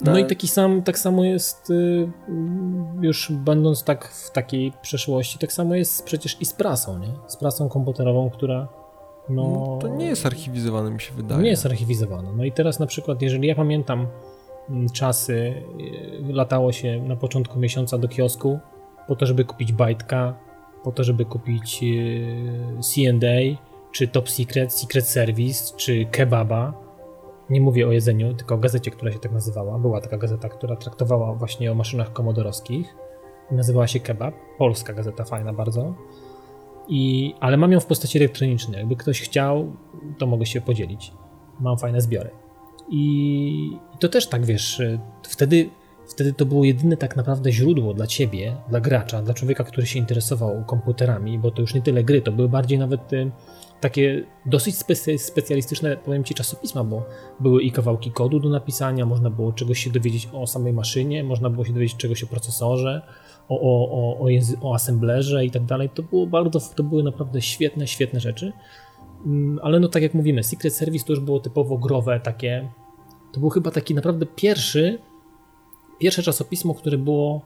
No, no i taki sam, tak samo jest, y, już będąc tak w takiej przeszłości, tak samo jest przecież i z prasą, nie? Z prasą komputerową, która no, no, to nie jest archiwizowane, mi się wydaje. Nie jest archiwizowane. No i teraz na przykład, jeżeli ja pamiętam mm, czasy, y, latało się na początku miesiąca do kiosku po to, żeby kupić bajtka, po to, żeby kupić y, C&A, czy Top Secret, Secret Service, czy kebaba, nie mówię o jedzeniu, tylko o gazecie, która się tak nazywała. Była taka gazeta, która traktowała właśnie o maszynach komodorowskich. Nazywała się Kebab. Polska gazeta, fajna bardzo. I, ale mam ją w postaci elektronicznej. Jakby ktoś chciał, to mogę się podzielić. Mam fajne zbiory. I, i to też tak, wiesz, wtedy, wtedy to było jedyne tak naprawdę źródło dla ciebie, dla gracza, dla człowieka, który się interesował komputerami, bo to już nie tyle gry, to były bardziej nawet y, takie dosyć specjalistyczne, powiem Ci, czasopisma, bo były i kawałki kodu do napisania, można było czegoś się dowiedzieć o samej maszynie, można było się dowiedzieć czegoś o procesorze, o, o, o, o, o assemblerze i tak dalej. To było bardzo, to były naprawdę świetne, świetne rzeczy. Mm, ale no tak jak mówimy, Secret Service to już było typowo growe, takie. To był chyba taki naprawdę pierwszy, pierwsze czasopismo, które było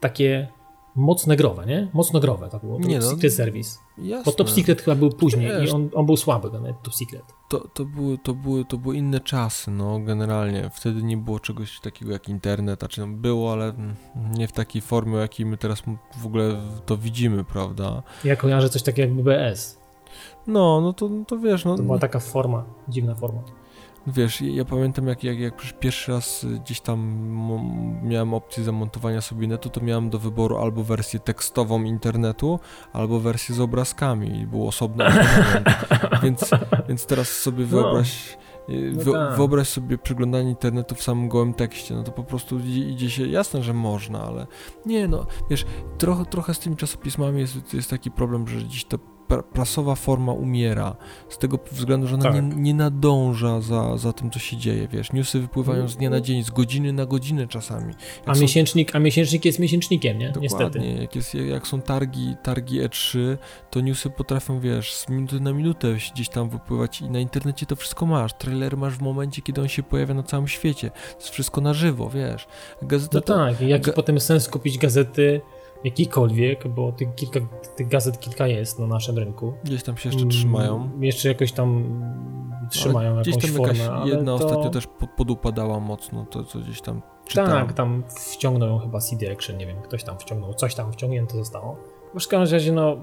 takie mocne growe, nie? Mocno growe to było. To nie, no, Secret Service. Jasne. Bo Top Secret chyba był później Wiesz, i on, on był słaby, nie? Top Secret. To, to, były, to, były, to były inne czasy, no generalnie. Wtedy nie było czegoś takiego jak internet, a czy było, ale nie w takiej formie, jakiej my teraz w ogóle to widzimy, prawda? Ja kojarzę coś takiego jak BBS. No, no to, to wiesz, no. To była taka forma, dziwna forma. Wiesz, ja pamiętam jak, jak, jak pierwszy raz gdzieś tam miałem opcję zamontowania sobie netu, to miałem do wyboru albo wersję tekstową internetu, albo wersję z obrazkami i był osobny więc, więc teraz sobie no. wyobraź, no. Wy, tak. wyobraź sobie przeglądanie internetu w samym gołym tekście, no to po prostu idzie, idzie, się, jasne, że można, ale nie no, wiesz, trochę, trochę z tymi czasopismami jest, jest taki problem, że dziś to prasowa forma umiera z tego względu, że ona tak. nie, nie, nadąża za, za tym, co się dzieje, wiesz, newsy wypływają z dnia na dzień, z godziny na godzinę czasami. a, są... miesięcznik, a miesięcznik jest miesięcznikiem, nie? Dokładnie, Niestety. Jak, jest, jak są targi, targi E3, to newsy potrafią, wiesz, z minuty na minutę gdzieś tam wypływać i na internecie to wszystko masz, trailer masz w momencie, kiedy on się pojawia na całym świecie, to jest wszystko na żywo, wiesz. Gazeta no to... tak, jaki Ga... potem sens kupić gazety jakikolwiek, bo tych, kilka, tych gazet kilka jest na naszym rynku. Gdzieś tam się jeszcze trzymają. Mm, jeszcze jakoś tam trzymają ale jakąś formę. jedna to... ostatnio też podupadała mocno, to co gdzieś tam czytałem. Tak, tam wciągnął chyba CD Action, nie wiem, ktoś tam wciągnął, coś tam wciągnięte zostało. W każdym razie, no,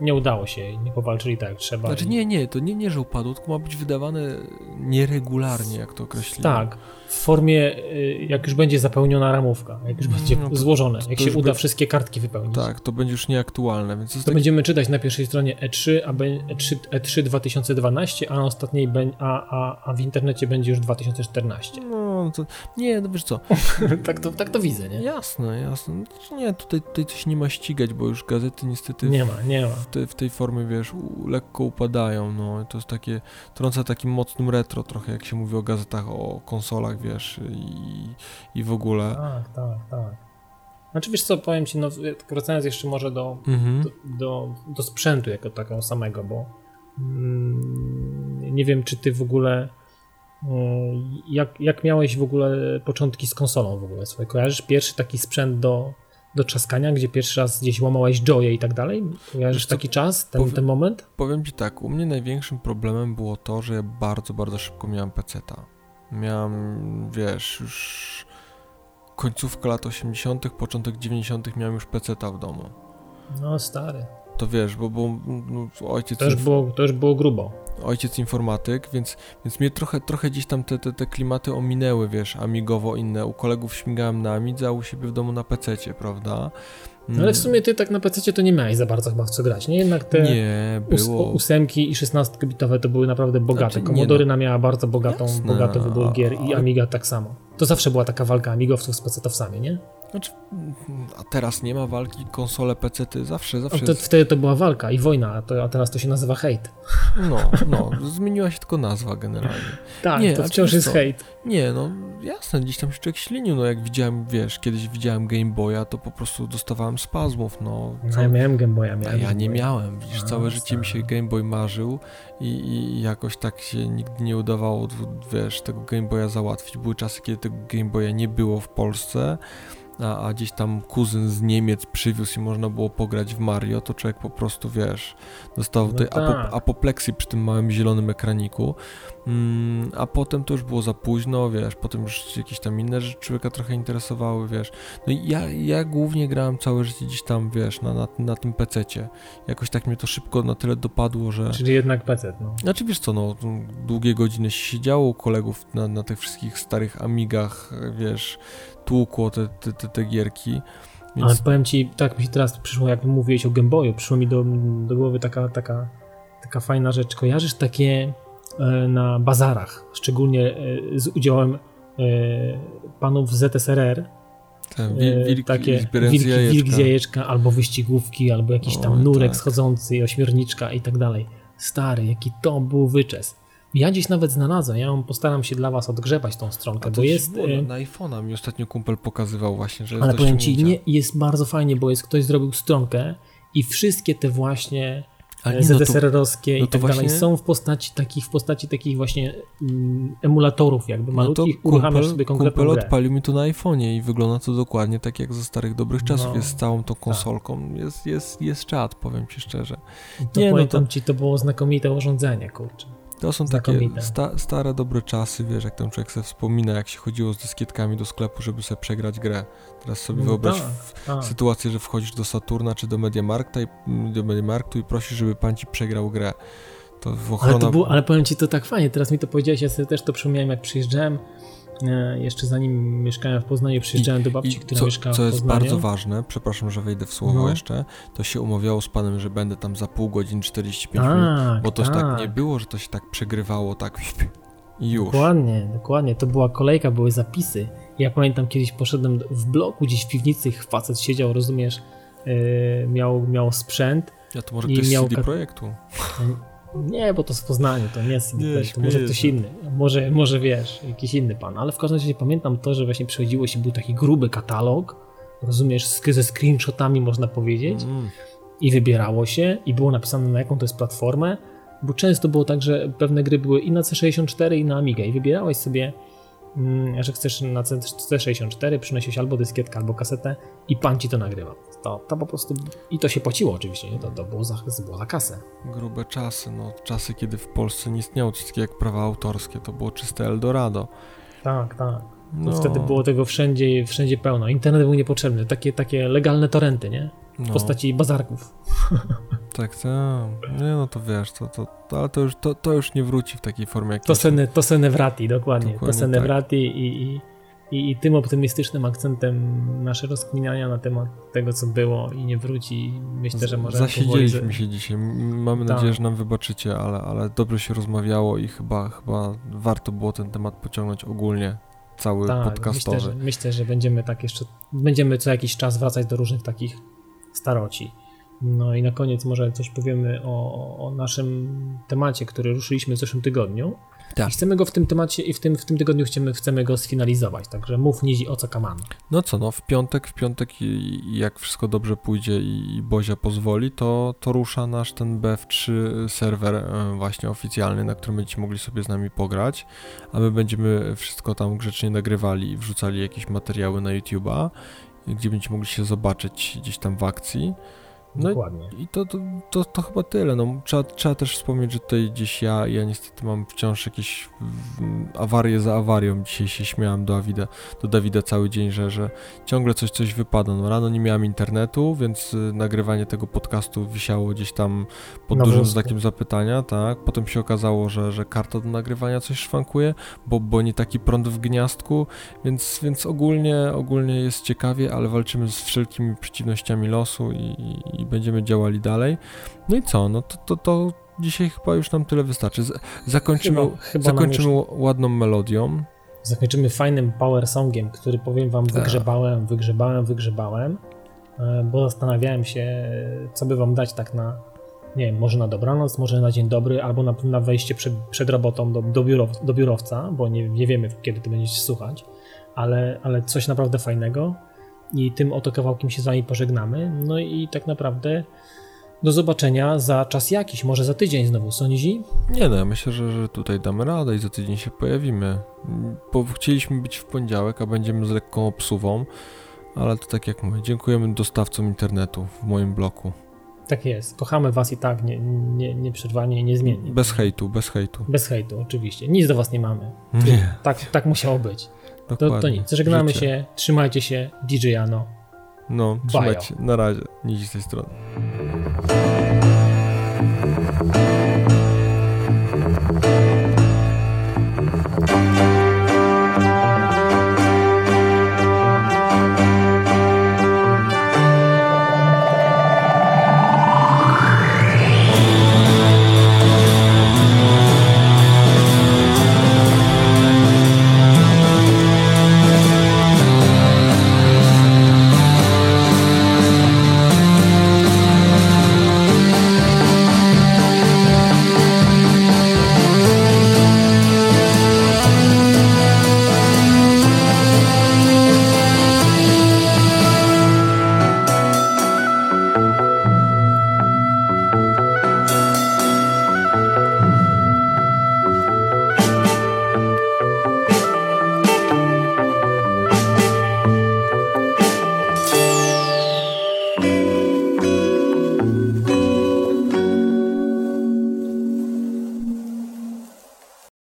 nie udało się, nie powalczyli tak jak trzeba. Znaczy nie, nie, to nie, nie, że upadło, tylko ma być wydawane nieregularnie, jak to określili. Tak, formie, y, jak już będzie zapełniona ramówka, jak już będzie no to, złożone, jak się uda wszystkie kartki wypełnić. Tak, to będzie już nieaktualne. Więc to, to tak... będziemy czytać na pierwszej stronie E3, a E3, E3 2012, a na ostatniej, a, a, a w internecie będzie już 2014. No, to nie, no wiesz co. tak, to, tak to widzę, nie? Jasne, jasne. Nie, tutaj, tutaj coś nie ma ścigać, bo już gazety niestety... Nie ma, nie ma. W, te, w tej formie, wiesz, u, lekko upadają, no. To jest takie, trąca takim mocnym retro trochę, jak się mówi o gazetach, o konsolach, wiesz, i, i w ogóle. Tak, tak, tak. Znaczy wiesz co, powiem ci, no wracając jeszcze może do, mhm. do, do, do, sprzętu jako takiego samego, bo mm, nie wiem, czy ty w ogóle y, jak, jak miałeś w ogóle początki z konsolą w ogóle swoje? Kojarzysz pierwszy taki sprzęt do, do trzaskania, gdzie pierwszy raz gdzieś łamałeś joye i tak dalej? Kojarzysz taki czas, ten, powiem, ten moment? Powiem ci tak, u mnie największym problemem było to, że ja bardzo, bardzo szybko miałem peceta. Miałem, wiesz, już końcówka lat 80., początek 90. miałem już peceta w domu. No, stary. To wiesz, bo, bo no, ojciec... To już, było, to już było grubo. Ojciec informatyk, więc, więc mnie trochę, trochę gdzieś tam te, te, te klimaty ominęły, wiesz, amigowo inne. U kolegów śmigałem na Amidze, a u siebie w domu na pececie, prawda? No ale w sumie ty tak na PC to nie miałeś za bardzo chyba w co grać, nie? Jednak te nie, było... ósemki i 16 bitowe to były naprawdę bogate. Znaczy, Commodore no. miała bardzo bogatą, Jasne, bogaty wybór gier i Amiga tak samo. To zawsze była taka walka amigowców z PC-towcami, nie? Znaczy, a teraz nie ma walki, konsole, PC-ty, zawsze, zawsze. To, jest... Wtedy to była walka i wojna, a, to, a teraz to się nazywa hejt. No, no, zmieniła się tylko nazwa generalnie. tak, nie, to wciąż jest hejt. Nie, no jasne, gdzieś tam się człowiek ślinił, no jak widziałem, wiesz, kiedyś widziałem Game Boya, to po prostu dostawałem spazmów, no. no ja miałem Game Boya, miałem. A ja nie miałem, widzisz, a, całe życie mi się Game Boy marzył i, i jakoś tak się nigdy nie udawało, wiesz, tego Game Boya załatwić. Były czasy, kiedy tego Game Boya nie było w Polsce, a, a gdzieś tam kuzyn z Niemiec przywiózł i można było pograć w Mario, to człowiek po prostu, wiesz, dostał no tej tak. apop apopleksji przy tym małym zielonym ekraniku. Mm, a potem to już było za późno, wiesz, potem już jakieś tam inne rzeczy człowieka trochę interesowały, wiesz. No i ja, ja głównie grałem całe życie gdzieś tam, wiesz, na, na, na tym pececie. Jakoś tak mnie to szybko na tyle dopadło, że... Czyli jednak pecet, no. Znaczy, wiesz co, no, długie godziny się siedziało kolegów na, na tych wszystkich starych Amigach, wiesz, tłukło te, te, te, te gierki. Więc... Ale powiem ci, tak mi się teraz przyszło, jak mówiłeś o Game Boyu, przyszło mi do, do głowy taka, taka, taka fajna rzecz. Kojarzysz takie na bazarach, szczególnie e, z udziałem e, panów z ZSRR, tak, takie wilki, wilk z jajeczka, albo wyścigówki, albo jakiś tam nurek tak. schodzący, ośmiorniczka i tak dalej. Stary, jaki to był wyczes. Ja dziś nawet znalazłem, ja postaram się dla was odgrzebać tą stronkę, bo jest... Na, na iPhone'a mi ostatnio kumpel pokazywał właśnie, że Ale powiem ci, nie, jest bardzo fajnie, bo jest ktoś zrobił stronkę i wszystkie te właśnie ZSRR-owskie no i tak właśnie... dalej są w postaci takich, w postaci takich właśnie mm, emulatorów jakby no malutkich, no uruchamiasz sobie konkretną kumpel odpalił mi to na iPhone'ie i wygląda to dokładnie tak jak ze starych dobrych czasów. No, jest z całą tą tak. konsolką, tak. jest, jest, jest czat, powiem ci szczerze. To Nie, no to... ci, to było znakomite urządzenie, kurczę. To są takie sta, stare, dobre czasy, wiesz, jak tam człowiek sobie wspomina, jak się chodziło z dyskietkami do sklepu, żeby sobie przegrać grę. Teraz sobie no wyobraź tak, tak. sytuację, że wchodzisz do Saturna czy do Mediamarkta i, do Mediamarktu i prosisz, żeby pan ci przegrał grę. To ochrona... ale, to było, ale powiem ci to tak fajnie, teraz mi to powiedziałeś, ja sobie też to przypomniałem, jak przyjeżdżałem jeszcze zanim mieszkałem w Poznaniu, przyjeżdżałem I, do babci, która co, mieszkała w Poznaniu. Co jest bardzo ważne, przepraszam, że wejdę w słowo no. jeszcze, to się umawiało z panem, że będę tam za pół godziny, 45 tak, minut, bo to tak. tak nie było, że to się tak przegrywało, tak już. Dokładnie, dokładnie. To była kolejka, były zapisy. Ja pamiętam, kiedyś poszedłem w bloku, gdzieś w piwnicy, facet siedział, rozumiesz, yy, miał, miał sprzęt. Ja to może ktoś miał CD Projektu. Nie, bo to z Poznania, to nie jest nie, to może ktoś inny. Może, może wiesz, jakiś inny pan. Ale w każdym razie pamiętam to, że właśnie przychodziło się, był taki gruby katalog, rozumiesz, ze screenshotami można powiedzieć mm. i wybierało się i było napisane na jaką to jest platformę, bo często było tak, że pewne gry były i na C64 i na Amiga i wybierałeś sobie Mm, że chcesz na C64 przynosić albo dyskietkę, albo kasetę i pan ci to nagrywa. To, to po prostu i to się płaciło oczywiście, nie? To, to było, za, było za kasę. Grube czasy, no czasy, kiedy w Polsce nie istniało coś takiego jak prawa autorskie, to było czyste Eldorado. Tak, tak. No. Wtedy było tego wszędzie, wszędzie pełno. Internet był niepotrzebny, takie, takie legalne torenty, nie? w no. postaci bazarków. Tak, tak. Nie no to wiesz, to, to, to, ale to już, to, to już nie wróci w takiej formie jak To sene, to sene wrati, dokładnie. dokładnie to sene tak. wrati i, i, i, i, tym optymistycznym akcentem nasze rozkminiania na temat tego, co było i nie wróci, myślę, że może... Zasiedzieliśmy powoli... się dzisiaj. Mamy tak. nadzieję, że nam wybaczycie, ale, ale dobrze się rozmawiało i chyba, chyba warto było ten temat pociągnąć ogólnie cały tak, podcastowy. Myślę że, myślę, że będziemy tak jeszcze, będziemy co jakiś czas wracać do różnych takich staroci. No i na koniec może coś powiemy o, o naszym temacie, który ruszyliśmy w zeszłym tygodniu. Tak. I chcemy go w tym temacie i w tym, w tym tygodniu chcemy, chcemy go sfinalizować. Także mów Nizi o co kaman. No co, no w piątek, w piątek i, jak wszystko dobrze pójdzie i, i Bozia pozwoli, to, to rusza nasz ten BF3 serwer e, właśnie oficjalny, na którym będziecie mogli sobie z nami pograć, a my będziemy wszystko tam grzecznie nagrywali i wrzucali jakieś materiały na YouTube'a gdzie będziecie mogli się zobaczyć gdzieś tam w akcji. No Dokładnie. I to, to, to, to, chyba tyle. No, trzeba, trzeba też wspomnieć, że tutaj gdzieś ja, ja niestety mam wciąż jakieś awarie za awarią. Dzisiaj się śmiałem do Dawida, do Dawida cały dzień, że, że ciągle coś coś wypada. No, rano nie miałem internetu, więc y, nagrywanie tego podcastu wisiało gdzieś tam pod dużym znakiem zapytania, tak. Potem się okazało, że, że karta do nagrywania coś szwankuje, bo, bo nie taki prąd w gniazdku, więc, więc ogólnie, ogólnie jest ciekawie, ale walczymy z wszelkimi przeciwnościami losu i, i będziemy działali dalej. No i co? No to, to, to dzisiaj chyba już nam tyle wystarczy. Zakończymy, chyba, chyba zakończymy już... ładną melodią. Zakończymy fajnym power songiem, który powiem wam tak. wygrzebałem, wygrzebałem, wygrzebałem, e, bo zastanawiałem się, co by wam dać tak na, nie wiem, może na dobranoc, może na dzień dobry, albo na, na wejście przed, przed robotą do, do, biurow, do biurowca, bo nie, nie wiemy, kiedy to będziecie słuchać, ale, ale coś naprawdę fajnego i tym oto kawałkiem się z wami pożegnamy. No i tak naprawdę do zobaczenia za czas jakiś, może za tydzień znowu, sądzi? Nie no, ja myślę, że, że tutaj damy radę i za tydzień się pojawimy. Bo chcieliśmy być w poniedziałek, a będziemy z lekką obsuwą, ale to tak jak mówię, dziękujemy dostawcom internetu w moim bloku. Tak jest, kochamy was i tak nie, nie, nieprzerwanie i niezmiennie. Bez hejtu, bez hejtu. Bez hejtu, oczywiście. Nic do was nie mamy. Nie. Tak, tak musiało być. To, to nic. Żegnamy Życie. się. Trzymajcie się. DJ Jano. No, trzymajcie. Na razie. Nic z tej strony.